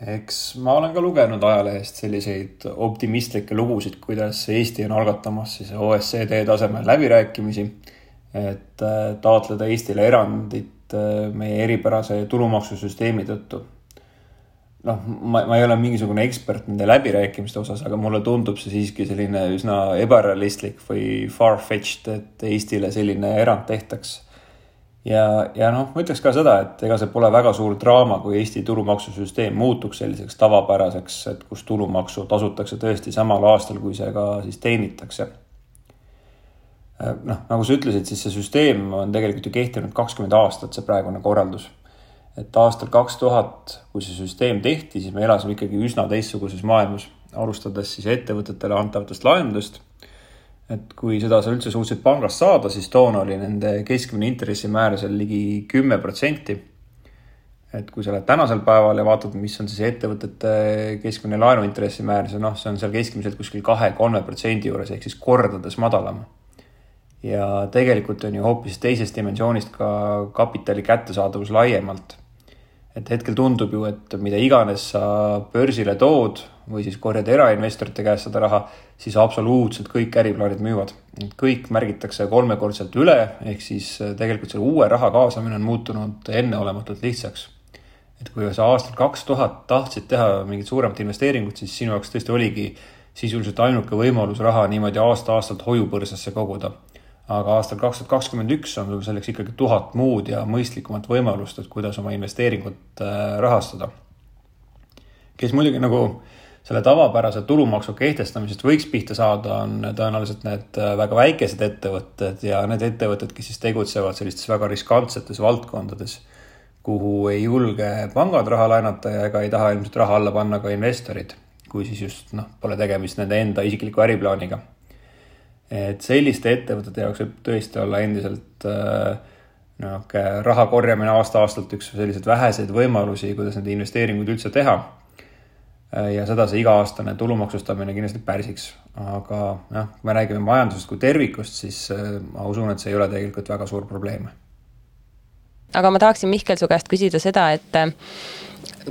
eks ma olen ka lugenud ajalehest selliseid optimistlikke lugusid, kuidas Eesti on algatamas siis OECD tasemel läbirääkimisi, et äh, taotleda Eestile erandit äh, meie eripärase tulumaksusüsteemi tõttu. noh, ma, ma ei ole mingisugune ekspert nende läbirääkimiste osas, aga mulle tundub see siiski selline üsna ebarealistlik või far-fetched, et Eestile selline erand tehtaks ja, ja noh, ma ütleks ka seda, et ega see pole väga suur draama, kui Eesti tulumaksusüsteem muutuks selliseks tavapäraseks, et kus tulumaksu tasutakse tõesti samal aastal, kui see ka siis teenitakse. noh, nagu sa ütlesid, siis see süsteem on tegelikult ju kehtinud kakskümmend aastat, see praegune korraldus. et aastal kaks tuhat, kui see süsteem tehti, siis me elasime ikkagi üsna teistsuguses maailmas, alustades siis ettevõtetele antavatest laenudest et kui seda sa üldse suutsid pangast saada, siis toona oli nende keskmine intressimäär seal ligi kümme protsenti. et kui sa lähed tänasel päeval ja vaatad, mis on siis ettevõtete keskmine laenuintressimäär, siis noh, see on seal keskmiselt kuskil kahe-kolme protsendi juures ehk siis kordades madalam. ja tegelikult on ju hoopis teisest dimensioonist ka kapitali kättesaadavus laiemalt et hetkel tundub ju, et mida iganes sa börsile tood või siis korjad erainvestorite käest seda raha, siis absoluutselt kõik äriplaanid müüvad. kõik märgitakse kolmekordselt üle, ehk siis äh, tegelikult selle uue raha kaasamine on muutunud enneolematult lihtsaks. et kui sa aastal kaks tuhat tahtsid teha mingit suuremat investeeringut, siis sinu jaoks tõesti oligi sisuliselt ainuke võimalus raha niimoodi aasta-aastalt hoiupõrsasse koguda aga aastal kaks tuhat kakskümmend üks on sul selleks ikkagi tuhat muud ja mõistlikumat võimalust, et kuidas oma investeeringut äh, rahastada. kes muidugi nagu selle tavapärase tulumaksu kehtestamisest võiks pihta saada, on tõenäoliselt need äh, väga väikesed ettevõtted ja need ettevõtted, kes siis tegutsevad sellistes väga riskantsetes valdkondades, kuhu ei julge pangad raha laenata ja ega ei taha ilmselt raha alla panna ka investorid, kui siis just noh, pole tegemist nende enda isikliku äriplaaniga. Et selliste ettevõtete jaoks võib tõesti olla endiselt äh, noh, raha korjamine aasta-aastalt üks selliseid väheseid võimalusi, kuidas neid investeeringuid üldse teha. Äh, ja seda see iga-aastane tulumaksustamine kindlasti pärsiks, aga jah, kui me räägime majandusest kui tervikust, siis äh, ma usun, et see ei ole tegelikult väga suur probleem aga ma tahaksin, Mihkel, su käest küsida seda, et äh,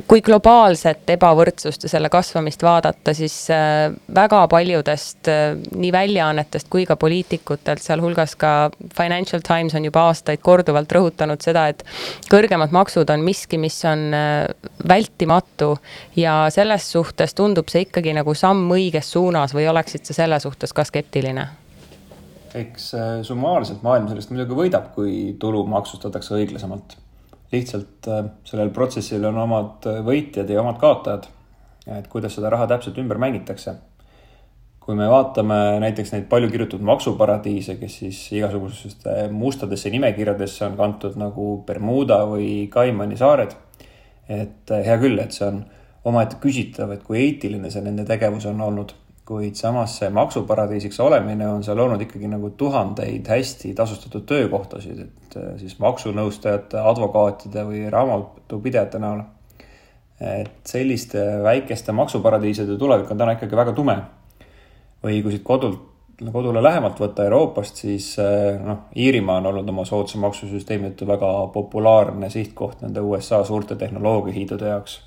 kui globaalset ebavõrdsust ja selle kasvamist vaadata, siis äh, väga paljudest äh, nii väljaannetest kui ka poliitikutelt, sealhulgas ka Financial Times on juba aastaid korduvalt rõhutanud seda, et kõrgemad maksud on miski, mis on vältimatu ja selles suhtes tundub see ikkagi nagu samm õiges suunas või oleksid sa selle suhtes ka skeptiline? eks äh, summaarselt maailm sellest muidugi võidab, kui tulu maksustatakse õiglasemalt. Lihtsalt äh, sellel protsessil on omad äh, võitjad ja omad kaotajad. et kuidas seda raha täpselt ümber mängitakse. kui me vaatame näiteks neid palju kirjutatud maksuparadiise, kes siis igasugustesse mustadesse nimekirjadesse on kantud nagu Bermuda või Kaimani saared. et hea küll, et see on omaette küsitav, et kui eetiline see nende tegevus on olnud kuid samas see maksuparadiisiks olemine on seal olnud ikkagi nagu tuhandeid hästi tasustatud töökohtasid, et äh, siis maksunõustajate, advokaatide või raamatupidajate näol. et selliste väikeste maksuparadiiside tulevik on täna ikkagi väga tume. või kui siit kodult, kodule lähemalt võtta Euroopast, siis äh, noh, Iirimaa on olnud oma soodsa maksusüsteemi tõttu väga populaarne sihtkoht nende USA suurte tehnoloogiahiidude jaoks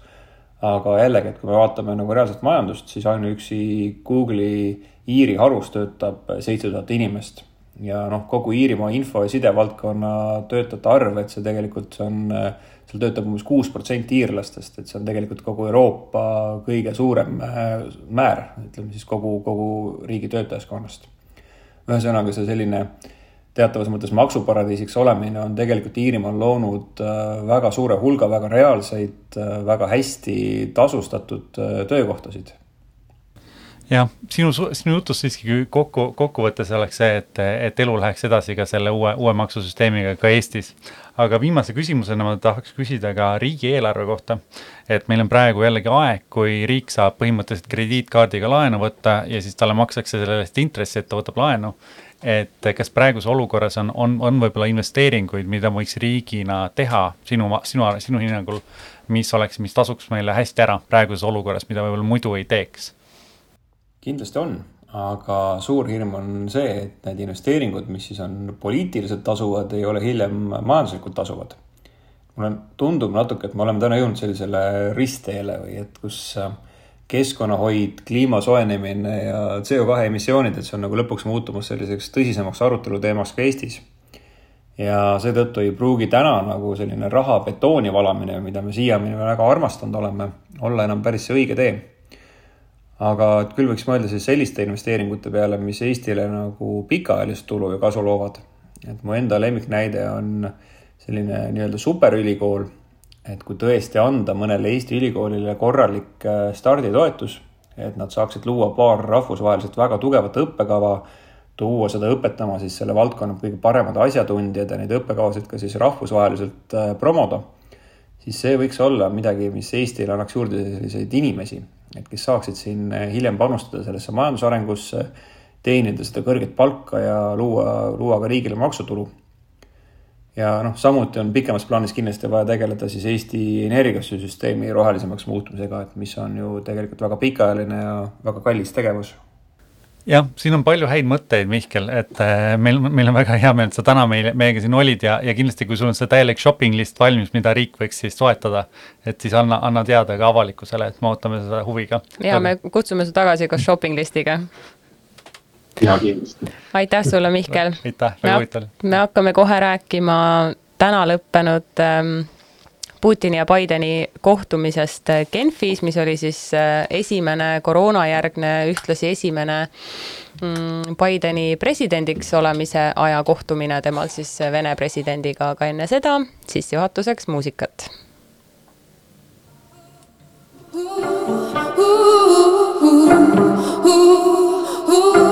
aga jällegi, et kui me vaatame nagu reaalset majandust, siis ainuüksi Google'i Iiri harus töötab seitse tuhat inimest ja noh, kogu Iirimaa info- ja sidevaldkonna töötajate arv, et see tegelikult on, seal töötab umbes kuus protsenti iirlastest, et see on tegelikult kogu Euroopa kõige suurem äh, määr, ütleme siis kogu, kogu riigi töötajaskonnast. ühesõnaga see selline äh, teatavas mõttes maksuparadiisiks olemine on tegelikult Iirimaal loonud äh, väga suure hulga väga reaalseid, äh, väga hästi tasustatud äh, töökohtasid. jah, sinu, sinu jutust siiski kokku, kokkuvõttes oleks see, et, et elu läheks edasi ka selle uue, uue maksusüsteemiga ka Eestis. aga viimase küsimusena ma tahaks küsida ka riigieelarve kohta. et meil on praegu jällegi aeg, kui riik saab põhimõtteliselt krediitkaardiga laenu võtta ja siis talle makstakse selle eest intressi, et ta võtab laenu et kas praeguses olukorras on, on, on võib-olla investeeringuid, mida võiks riigina teha sinu, sinu, sinu hinnangul, mis oleks, mis tasuks meile hästi ära praeguses olukorras, mida võib-olla muidu ei teeks? kindlasti on, aga suur hirm on see, et need investeeringud, mis siis on poliitiliselt tasuvad, ei ole hiljem majanduslikult tasuvad. mulle tundub natuke, et me oleme täna jõudnud sellisele ristteele või et kus äh, keskkonnahoid, kliima soojenemine ja CO2 emissioonid, et see on nagu lõpuks muutumas selliseks tõsisemaks aruteluteemaks ka Eestis. ja seetõttu ei pruugi täna nagu selline raha betooni valamine, mida me siiamaani väga armastanud oleme, olla enam päris see õige tee. aga et küll võiks mõelda siis selliste investeeringute peale, mis Eestile nagu pikaajalist tulu ja kasu loovad. et mu enda lemmiknäide on selline nii-öelda superülikool et kui tõesti anda mõnele Eesti ülikoolile korralik äh, starditoetus, et nad saaksid luua paar rahvusvaheliselt väga tugevat õppekava, tuua seda õpetama siis selle valdkonna kõige paremad asjatundjad ja neid õppekavasid ka siis rahvusvaheliselt äh, promoda, siis see võiks olla midagi, mis Eestile annaks juurde selliseid inimesi, et kes saaksid siin äh, hiljem panustada sellesse majandusarengusse, teenida seda kõrget palka ja luua, luua ka riigile maksutulu ja noh, samuti on pikemas plaanis kindlasti vaja tegeleda siis Eesti energiasüsteemi rohelisemaks muutmisega, et mis on ju tegelikult väga pikaajaline ja väga kallis tegevus jah, siin on palju häid mõtteid, Mihkel, et äh, meil, meil on väga hea meel, et sa täna meil, meiega siin olid ja, ja kindlasti, kui sul on see täielik shopping list valmis, mida riik võiks siis toetada, et siis anna, anna teada ka avalikkusele, et me ootame seda huviga. ja me kutsume su tagasi koos shopping listiga ja kindlasti. aitäh sulle, Mihkel. aitäh, väga huvitav. me hakkame kohe rääkima täna lõppenud ähm, Putini ja Bideni kohtumisest Genfis, mis oli siis äh, esimene koroonajärgne, ühtlasi esimene mm, Bideni presidendiks olemise aja kohtumine temal siis Vene presidendiga, aga enne seda sissejuhatuseks muusikat. Ooh, ooh, ooh, ooh, ooh.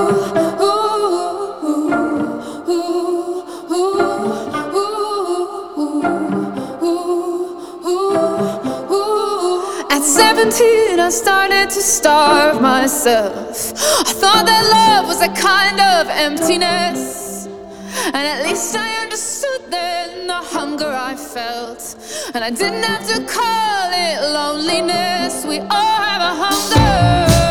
17, I started to starve myself. I thought that love was a kind of emptiness. And at least I understood then the hunger I felt. And I didn't have to call it loneliness. We all have a hunger.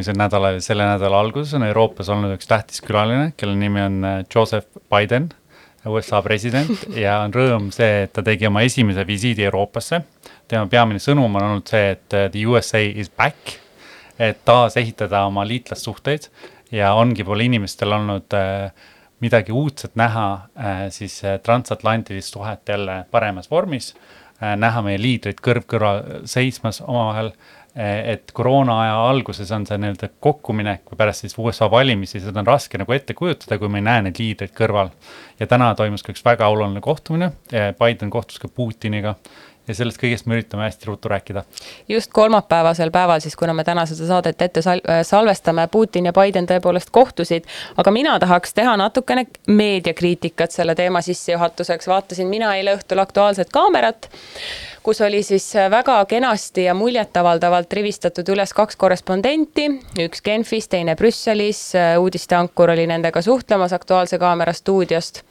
Eelmisel nädalal ja selle nädala alguses on Euroopas olnud üks tähtis külaline, kelle nimi on äh, Joseph Biden, USA president ja on rõõm see, et ta tegi oma esimese visiidi Euroopasse. tema peamine sõnum on olnud see, et äh, the USA is back, et taasehitada oma liitlassuhteid ja ongi pole inimestel olnud äh, midagi uudset näha äh, siis transatlantilist suhet jälle paremas vormis äh, näha meie liidrid kõrv kõrval seismas omavahel et koroona aja alguses on see nii-öelda kokkuminek või pärast siis USA valimisi, seda on raske nagu ette kujutada, kui me ei näe neid liidreid kõrval. ja täna toimus ka üks väga oluline kohtumine, Biden kohtus ka Putiniga ja sellest kõigest me üritame hästi ruttu rääkida. just kolmapäevasel päeval siis, kuna me täna seda saadet ette sal salvestame, Putin ja Biden tõepoolest kohtusid, aga mina tahaks teha natukene meediakriitikat selle teema sissejuhatuseks, vaatasin mina eile õhtul Aktuaalset kaamerat, kus oli siis väga kenasti ja muljetavaldavalt rivistatud üles kaks korrespondenti, üks Genfis, teine Brüsselis, uudisteankur oli nendega suhtlemas Aktuaalse kaamera stuudiost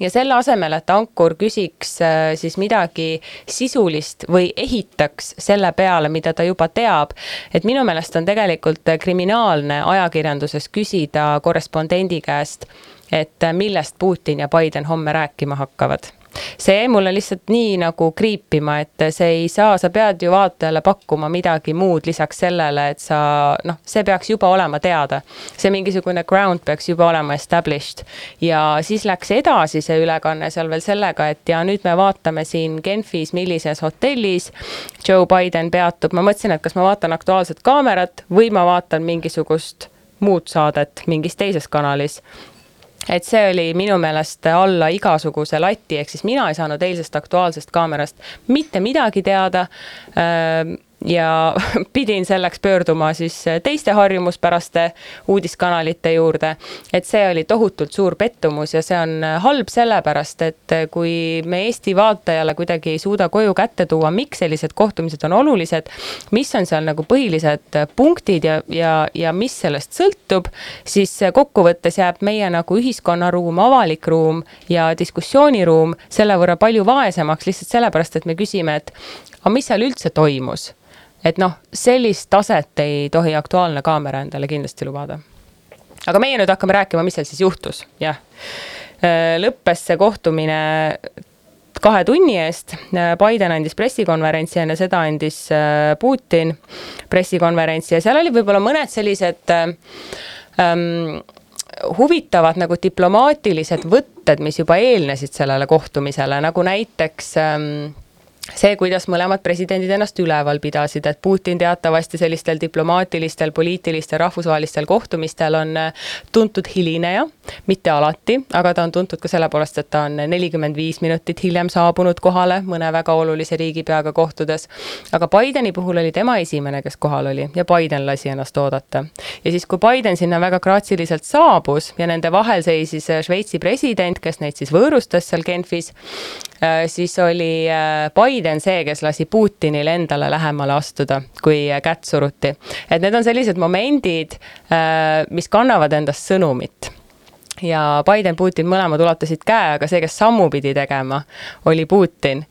ja selle asemel, et ankur küsiks siis midagi sisulist või ehitaks selle peale, mida ta juba teab, et minu meelest on tegelikult kriminaalne ajakirjanduses küsida korrespondendi käest, et millest Putin ja Biden homme rääkima hakkavad see jäi mulle lihtsalt nii nagu kriipima, et see ei saa, sa pead ju vaatajale pakkuma midagi muud lisaks sellele, et sa noh, see peaks juba olema teada. see mingisugune ground peaks juba olema established. Ja siis läks edasi see ülekanne seal veel sellega, et ja nüüd me vaatame siin Genfis, millises hotellis Joe Biden peatub, ma mõtlesin, et kas ma vaatan Aktuaalset kaamerat või ma vaatan mingisugust muud saadet mingis teises kanalis et see oli minu meelest alla igasuguse lati, ehk siis mina ei saanud eilsest Aktuaalsest Kaamerast mitte midagi teada. Ähm, ja pidin selleks pöörduma siis teiste harjumuspäraste uudiskanalite juurde. et see oli tohutult suur pettumus ja see on halb sellepärast, et kui me Eesti vaatajale kuidagi ei suuda koju kätte tuua, miks sellised kohtumised on olulised, mis on seal nagu põhilised punktid ja, ja, ja mis sellest sõltub, siis kokkuvõttes jääb meie nagu ühiskonnaruum, avalik ruum ja diskussiooniruum selle võrra palju vaesemaks lihtsalt sellepärast, et me küsime, et aga mis seal üldse toimus et noh, sellist taset ei tohi Aktuaalne kaamera endale kindlasti lubada. aga meie nüüd hakkame rääkima, mis seal siis juhtus, jah. lõppes see kohtumine kahe tunni eest. Biden andis pressikonverentsi, enne seda andis Putin pressikonverentsi ja seal oli võib-olla mõned sellised ähm, huvitavad nagu diplomaatilised võtted, mis juba eelnesid sellele kohtumisele, nagu näiteks ähm, see, kuidas mõlemad presidendid ennast üleval pidasid, et Putin teatavasti sellistel diplomaatilistel, poliitilistel, rahvusvahelistel kohtumistel on äh, tuntud hilineja, mitte alati, aga ta on tuntud ka selle poolest, et ta on nelikümmend viis minutit hiljem saabunud kohale mõne väga olulise riigipeaga kohtudes. aga Bideni puhul oli tema esimene, kes kohal oli ja Biden lasi ennast oodata. ja siis, kui Biden sinna väga graatsiliselt saabus ja nende vahel seisis äh, Šveitsi president, kes neid siis võõrustas seal Genfis, äh, siis oli Biden Biden see, kes lasi Putinil endale lähemale astuda, kui kätt suruti. et need on sellised momendid, äh, mis kannavad endast sõnumit ja Biden, Putin mõlemad ulatasid käe, aga see, kes sammu pidi tegema, oli Putin.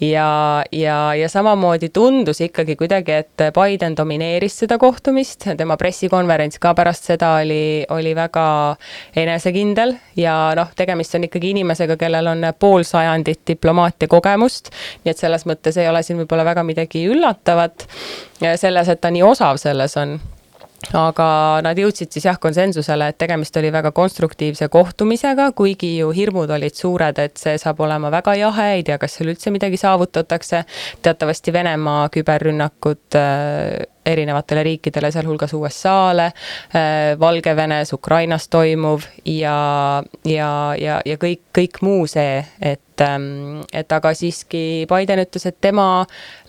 ja, ja, ja samamoodi tundus ikkagi kuidagi, et Biden domineeris seda kohtumist, tema pressikonverents ka pärast seda oli, oli väga enesekindel ja noh, tegemist on ikkagi inimesega, kellel on pool sajandit diplomaatia kogemust. nii et selles mõttes ei ole siin võib-olla väga midagi üllatavat selles, et ta nii osav selles on aga nad jõudsid siis jah konsensusele, et tegemist oli väga konstruktiivse kohtumisega, kuigi ju hirmud olid suured, et see saab olema väga jahe, ei tea, kas seal üldse midagi saavutatakse. teatavasti Venemaa küberrünnakud äh, erinevatele riikidele, sealhulgas USA-le, äh, Valgevenes, Ukrainas toimuv ja, ja, ja, ja kõik, kõik muu see, et, ähm, et aga siiski Biden ütles, et tema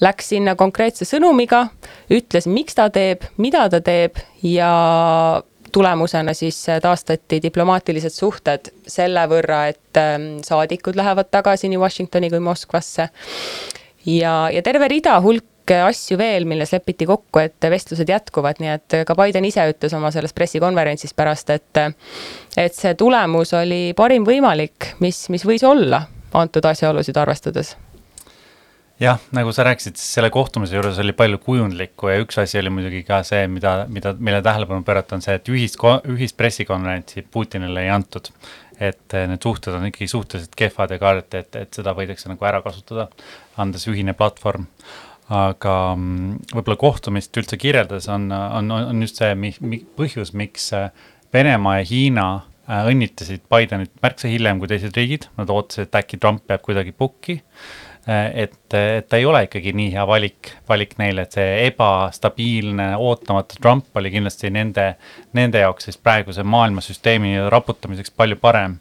läks sinna konkreetse sõnumiga, ütles, miks ta teeb, mida ta teeb ja tulemusena siis taastati diplomaatilised suhted selle võrra, et ähm, saadikud lähevad tagasi nii Washingtoni kui Moskvasse. ja, ja terve rida hulk asju veel, milles lepiti kokku, et vestlused jätkuvad, nii et ka Biden ise ütles oma selles pressikonverentsis pärast, et et see tulemus oli parim võimalik, mis, mis võis olla antud asjaolusid arvestades jah, nagu sa rääkisid, siis selle kohtumise juures oli palju kujundlikku ja üks asi oli muidugi ka see, mida, mida, mille tähelepanu pöörata, on see, et ühist, ühist pressikonverentsi Putinile ei antud. et need suhted on ikkagi suhteliselt kehvad ja kardeti, et, et seda võidakse nagu ära kasutada, andes ühine platvorm aga mm, võib-olla kohtumist üldse kirjeldades on, on, on just see mi, mi, põhjus, miks äh, Venemaa ja Hiina äh, õnnitlesid Bidenit märksa hiljem kui teised riigid, nad ootasid, et äkki Trump jääb kuidagi pukki. Äh, et, et ta ei ole ikkagi nii hea valik, valik neile, et see ebastabiilne, ootamatu Trump oli kindlasti nende, nende jaoks siis praeguse maailmasüsteemi raputamiseks palju parem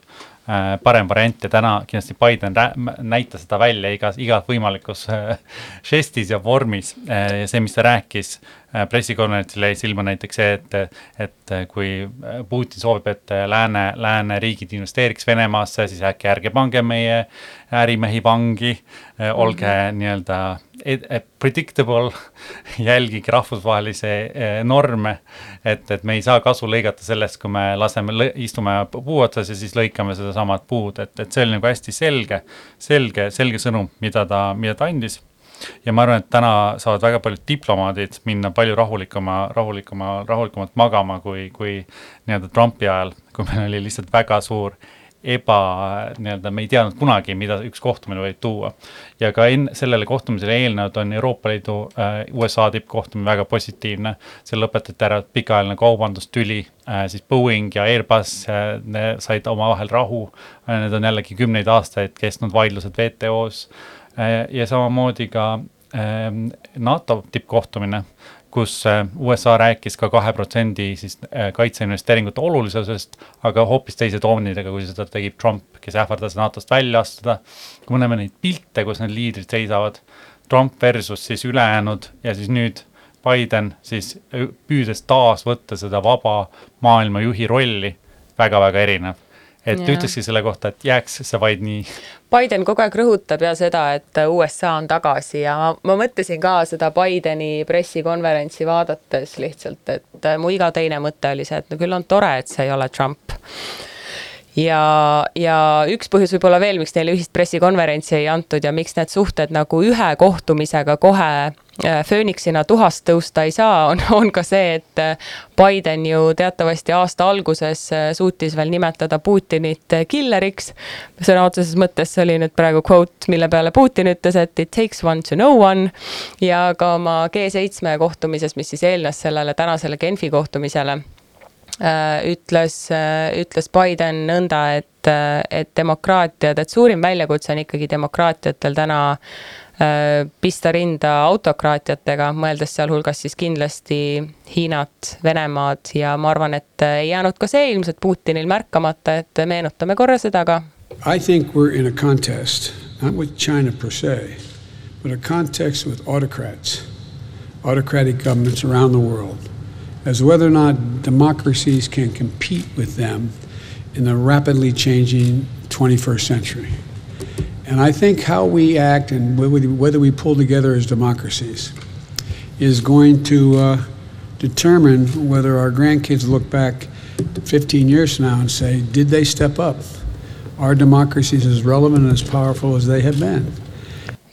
parem variant ja täna kindlasti Biden näitas seda välja igas, igas võimalikus äh, žestis ja vormis äh, see, mis ta rääkis pressikonverentsil jäi silma näiteks see, et, et kui Putin soovib, et lääne, lääneriigid investeeriks Venemaasse, siis äkki ärge pange meie ärimehi vangi, olge mm -hmm. nii-öelda predictable, jälgige rahvusvahelisi eh, norme. et, et me ei saa kasu lõigata sellest, kui me laseme, istume puu otsas ja siis lõikame sedasamat puud, et, et see oli nagu hästi selge, selge, selge sõnum, mida ta, mida ta andis ja ma arvan, et täna saavad väga paljud diplomaadid minna palju rahulikuma, rahulikuma, rahulikumalt magama kui, kui nii-öelda Trumpi ajal, kui meil oli lihtsalt väga suur eba, nii-öelda me ei teadnud kunagi, mida üks kohtumine võib tuua. ja ka enne, sellele kohtumisele eelnenud on Euroopa Liidu äh,, USA tippkohtumine väga positiivne. seal lõpetati ära pikaajaline kaubandustüli äh,, siis Boeing ja Airbus äh, said omavahel rahu äh,. Need on jällegi kümneid aastaid kestnud vaidlused WTO-s äh, ja samamoodi ka äh, NATO tippkohtumine kus äh, USA rääkis ka kahe protsendi siis äh, kaitseinvesteeringute olulisusest, aga hoopis teise toonidega, kui seda tegi Trump, kes ähvardas NATO-st välja astuda. kui me näeme neid pilte, kus need liidrid seisavad, Trump versus siis ülejäänud ja siis nüüd Biden siis äh, püüdes taas võtta seda vaba maailma juhi rolli väga,, väga-väga erinev et Jaa. ütlekski selle kohta, et jääks see vaid nii Biden kogu aeg rõhutab ja seda, et USA on tagasi ja ma, ma mõtlesin ka seda Bideni pressikonverentsi vaadates lihtsalt, et mu iga teine mõte oli see, et no küll on tore, et see ei ole Trump. Ja, ja üks põhjus võib-olla veel, miks neile ühist pressikonverentsi ei antud ja miks need suhted nagu ühe kohtumisega kohe äh, fööniksina tuhast tõusta ei saa, on, on ka see, et äh, Biden ju teatavasti aasta alguses äh, suutis veel nimetada Putinit killeriks. sõna otseses mõttes see oli nüüd praegu quote, mille peale Putin ütles, et it takes one to know one. ja ka oma G7 kohtumises, mis siis eelnes sellele tänasele Genfi kohtumisele ütles, ütles Biden nõnda, et, et demokraatiad, et suurim väljakutse on ikkagi demokraatiatel täna äh, pista rinda autokraatiatega, mõeldes sealhulgas siis kindlasti Hiinat, Venemaad ja ma arvan, et ei jäänud ka see ilmselt Putinil märkamata, et meenutame korra seda ka. I think we're in a contest, not with China per se, but a contest with autocrats, autocratic governments around the world, as whether or not democracies can compete with them in the rapidly changing 21st century. And I think how we act and whether we pull together as democracies is going to uh, determine whether our grandkids look back 15 years now and say, did they step up? Are democracies as relevant and as powerful as they have been?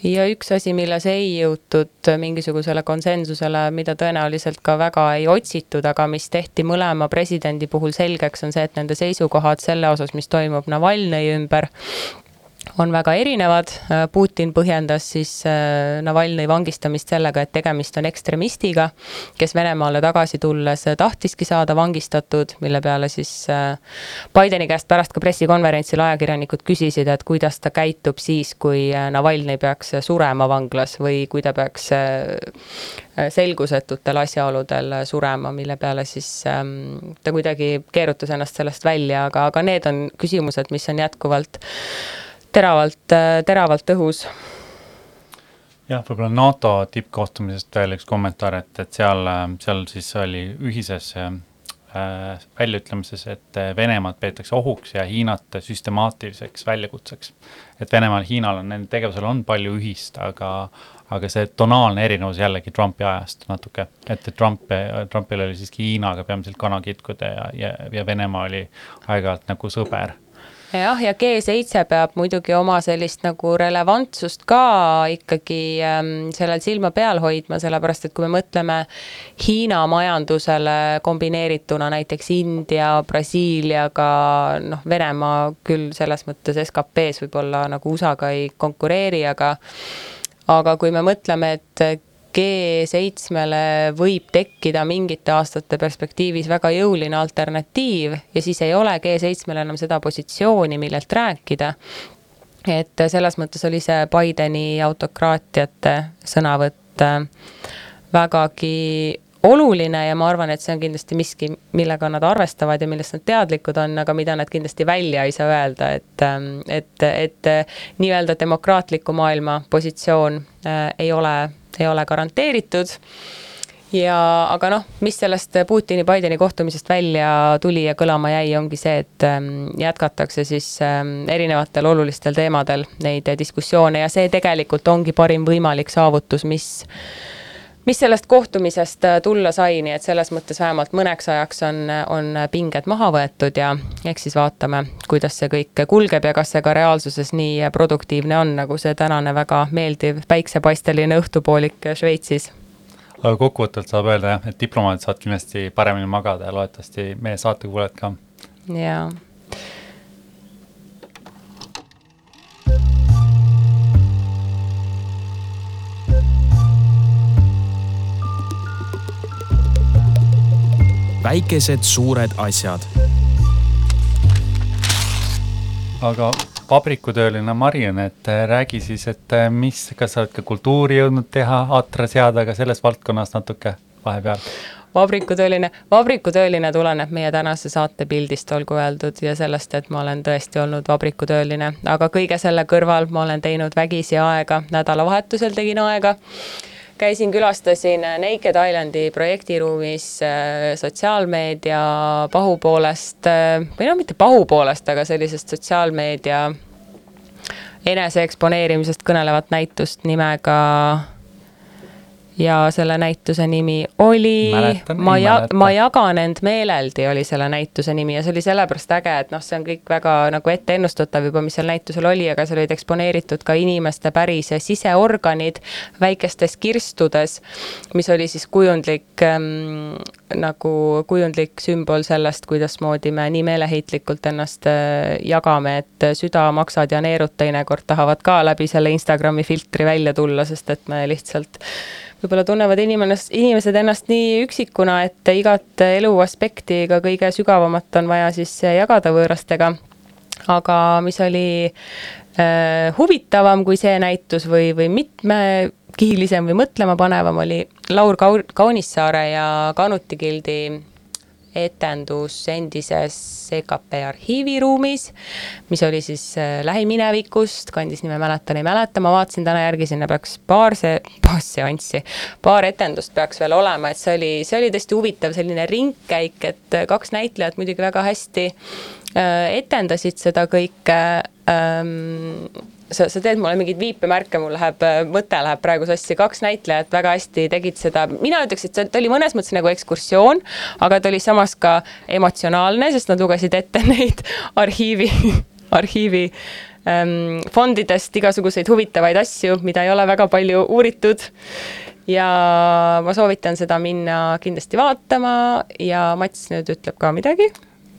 Ja üks asi, milles ei jõutud mingisugusele konsensusele, mida tõenäoliselt ka väga ei otsitud, aga mis tehti mõlema presidendi puhul selgeks, on see, et nende seisukohad selle osas, mis toimub Navalnõi ümber, on väga erinevad. Putin põhjendas siis äh, Navalnõi vangistamist sellega, et tegemist on ekstremistiga, kes Venemaale tagasi tulles tahtiski saada vangistatud, mille peale siis äh, Bideni käest pärast ka pressikonverentsil ajakirjanikud küsisid, et kuidas ta käitub siis, kui äh, Navalnõi peaks surema vanglas või kui ta peaks selgusetutel asjaoludel surema, mille peale siis ähm, ta kuidagi keerutas ennast sellest välja, aga, aga need on küsimused, mis on jätkuvalt teravalt, teravalt õhus. jah, võib-olla NATO tippkohtumisest veel üks kommentaar, et, et seal, seal siis oli ühises äh, väljaütlemises, et Venemaad peetakse ohuks ja Hiinat süstemaatiliseks väljakutseks. et Venemaal Hiinal on, nende tegevusel on palju ühist, aga, aga see tonaalne erinevus jällegi Trumpi ajast natuke, et Trump, Trumpil oli siiski Hiinaga peamiselt kanakitkude ja, ja, ja Venemaa oli aeg-ajalt nagu sõber jah, ja G7 peab muidugi oma sellist nagu relevantsust ka ikkagi ähm, sellel silma peal hoidma, sellepärast et kui me mõtleme Hiina majandusele kombineerituna näiteks India, Brasiiliaga, noh, Venemaa küll selles mõttes SKP-s võib-olla nagu USA-ga ei konkureeri, aga aga kui me mõtleme, et G7-le võib tekkida mingite aastate perspektiivis väga jõuline alternatiiv ja siis ei ole G7-l enam seda positsiooni, millelt rääkida. et selles mõttes oli see Bideni autokraatiate sõnavõtt äh, vägagi oluline ja ma arvan, et see on kindlasti miski, millega nad arvestavad ja millest nad teadlikud on, aga mida nad kindlasti välja ei saa öelda, et, et, et nii-öelda demokraatliku maailma positsioon äh, ei ole ei ole garanteeritud. ja aga noh, mis sellest Putini-Bideni kohtumisest välja tuli ja kõlama jäi, ongi see, et ähm, jätkatakse siis ähm, erinevatel olulistel teemadel neid diskussioone ja see tegelikult ongi parim võimalik saavutus, mis mis sellest kohtumisest äh, tulla sai, nii et selles mõttes vähemalt mõneks ajaks on, on pinged maha võetud ja eks siis vaatame, kuidas see kõik kulgeb ja kas see ka reaalsuses nii produktiivne on, nagu see tänane väga meeldiv päiksepaisteline õhtupoolik Šveitsis. aga kokkuvõtvalt saab öelda jah, et diplomaadid saavad kindlasti paremini magada ja loodetavasti meie saatekuulajad ka. jaa väikesed suured asjad. aga vabrikutööline Marion, et räägi siis, et mis, kas sa oled ka kultuuri jõudnud teha, atra seada ka selles valdkonnas natuke? vahepeal. vabrikutööline, vabrikutööline tuleneb meie tänase saate pildist, olgu öeldud, ja sellest, et ma olen tõesti olnud vabrikutööline, aga kõige selle kõrval ma olen teinud vägisi aega, nädalavahetusel tegin aega käisin, külastasin Naked Islandi projektiruumis äh, sotsiaalmeedia pahupoolest äh, või no mitte pahupoolest, aga sellisest sotsiaalmeedia enese eksponeerimisest kõnelevat näitust nimega ja selle näituse nimi oli Ma ja ma jagan end meeleldi oli selle näituse nimi ja see oli sellepärast äge, et noh, see on kõik väga nagu ette ennustatav juba, mis seal näitusel oli, aga seal olid eksponeeritud ka inimeste päris siseorganid väikestes kirstudes, mis oli siis kujundlik ähm, nagu kujundlik sümbol sellest, kuidasmoodi me nii meeleheitlikult ennast äh, jagame, et süda, maksad ja neerud teinekord tahavad ka läbi selle Instagrami filtri välja tulla, sest et me lihtsalt võib-olla tunnevad inimene, inimesed ennast nii üksikuna, et igat elu aspekti, ka kõige sügavamat on vaja siis jagada võõrastega. Aga mis oli äh, huvitavam kui see näitus või, või mitmekihilisem või mõtlemapanevam, oli Laur Kau-, Kaunissaare ja Kanuti Gildi etendus endises EKP arhiiviruumis, mis oli siis äh, lähiminevikust, kandis nime Mäletan, ei mäleta, ma vaatasin täna järgi, sinna peaks paar see, paar seanssi, paar etendust peaks veel olema, et see oli, see oli tõesti huvitav selline ringkäik, et äh, kaks näitlejat muidugi väga hästi äh, etendasid seda kõike ähm, sa, sa teed mulle mingeid viipemärke, mul läheb, mõte läheb praegu sassi, kaks näitlejat väga hästi tegid seda, mina ütleks, et see ta oli mõnes mõttes nagu ekskursioon, aga ta oli samas ka emotsionaalne, sest nad lugesid ette neid arhiivi, arhiivi ähm, fondidest igasuguseid huvitavaid asju, mida ei ole väga palju uuritud. Ja ma soovitan seda minna kindlasti vaatama ja Mats nüüd ütleb ka midagi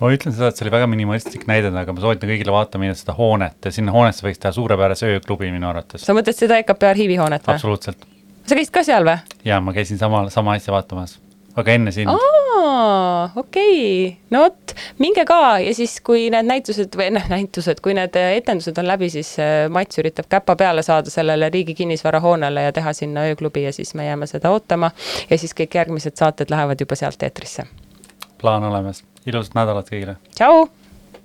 ma ütlen seda, et see oli väga minimalistlik näide, aga ma soovitan kõigile vaatama minna seda hoonet ja sinna hoonesse võiks teha suurepärase ööklubi minu arvates. sa mõtled seda EKP arhiivihoonet või? absoluutselt. sa käisid ka seal või? ja ma käisin sama, sama asja vaatamas, aga enne sind. okei okay., no vot, minge ka ja siis, kui need näitused või noh, näitused, kui need etendused on läbi, siis äh, Mats üritab käpa peale saada sellele Riigi Kinnisvarahoonele ja teha sinna ööklubi ja siis me jääme seda ootama ja siis kõik järgmised saated lähevad juba sealt eetrisse. plaan olemas, ilusat nädalat kõigile. tšau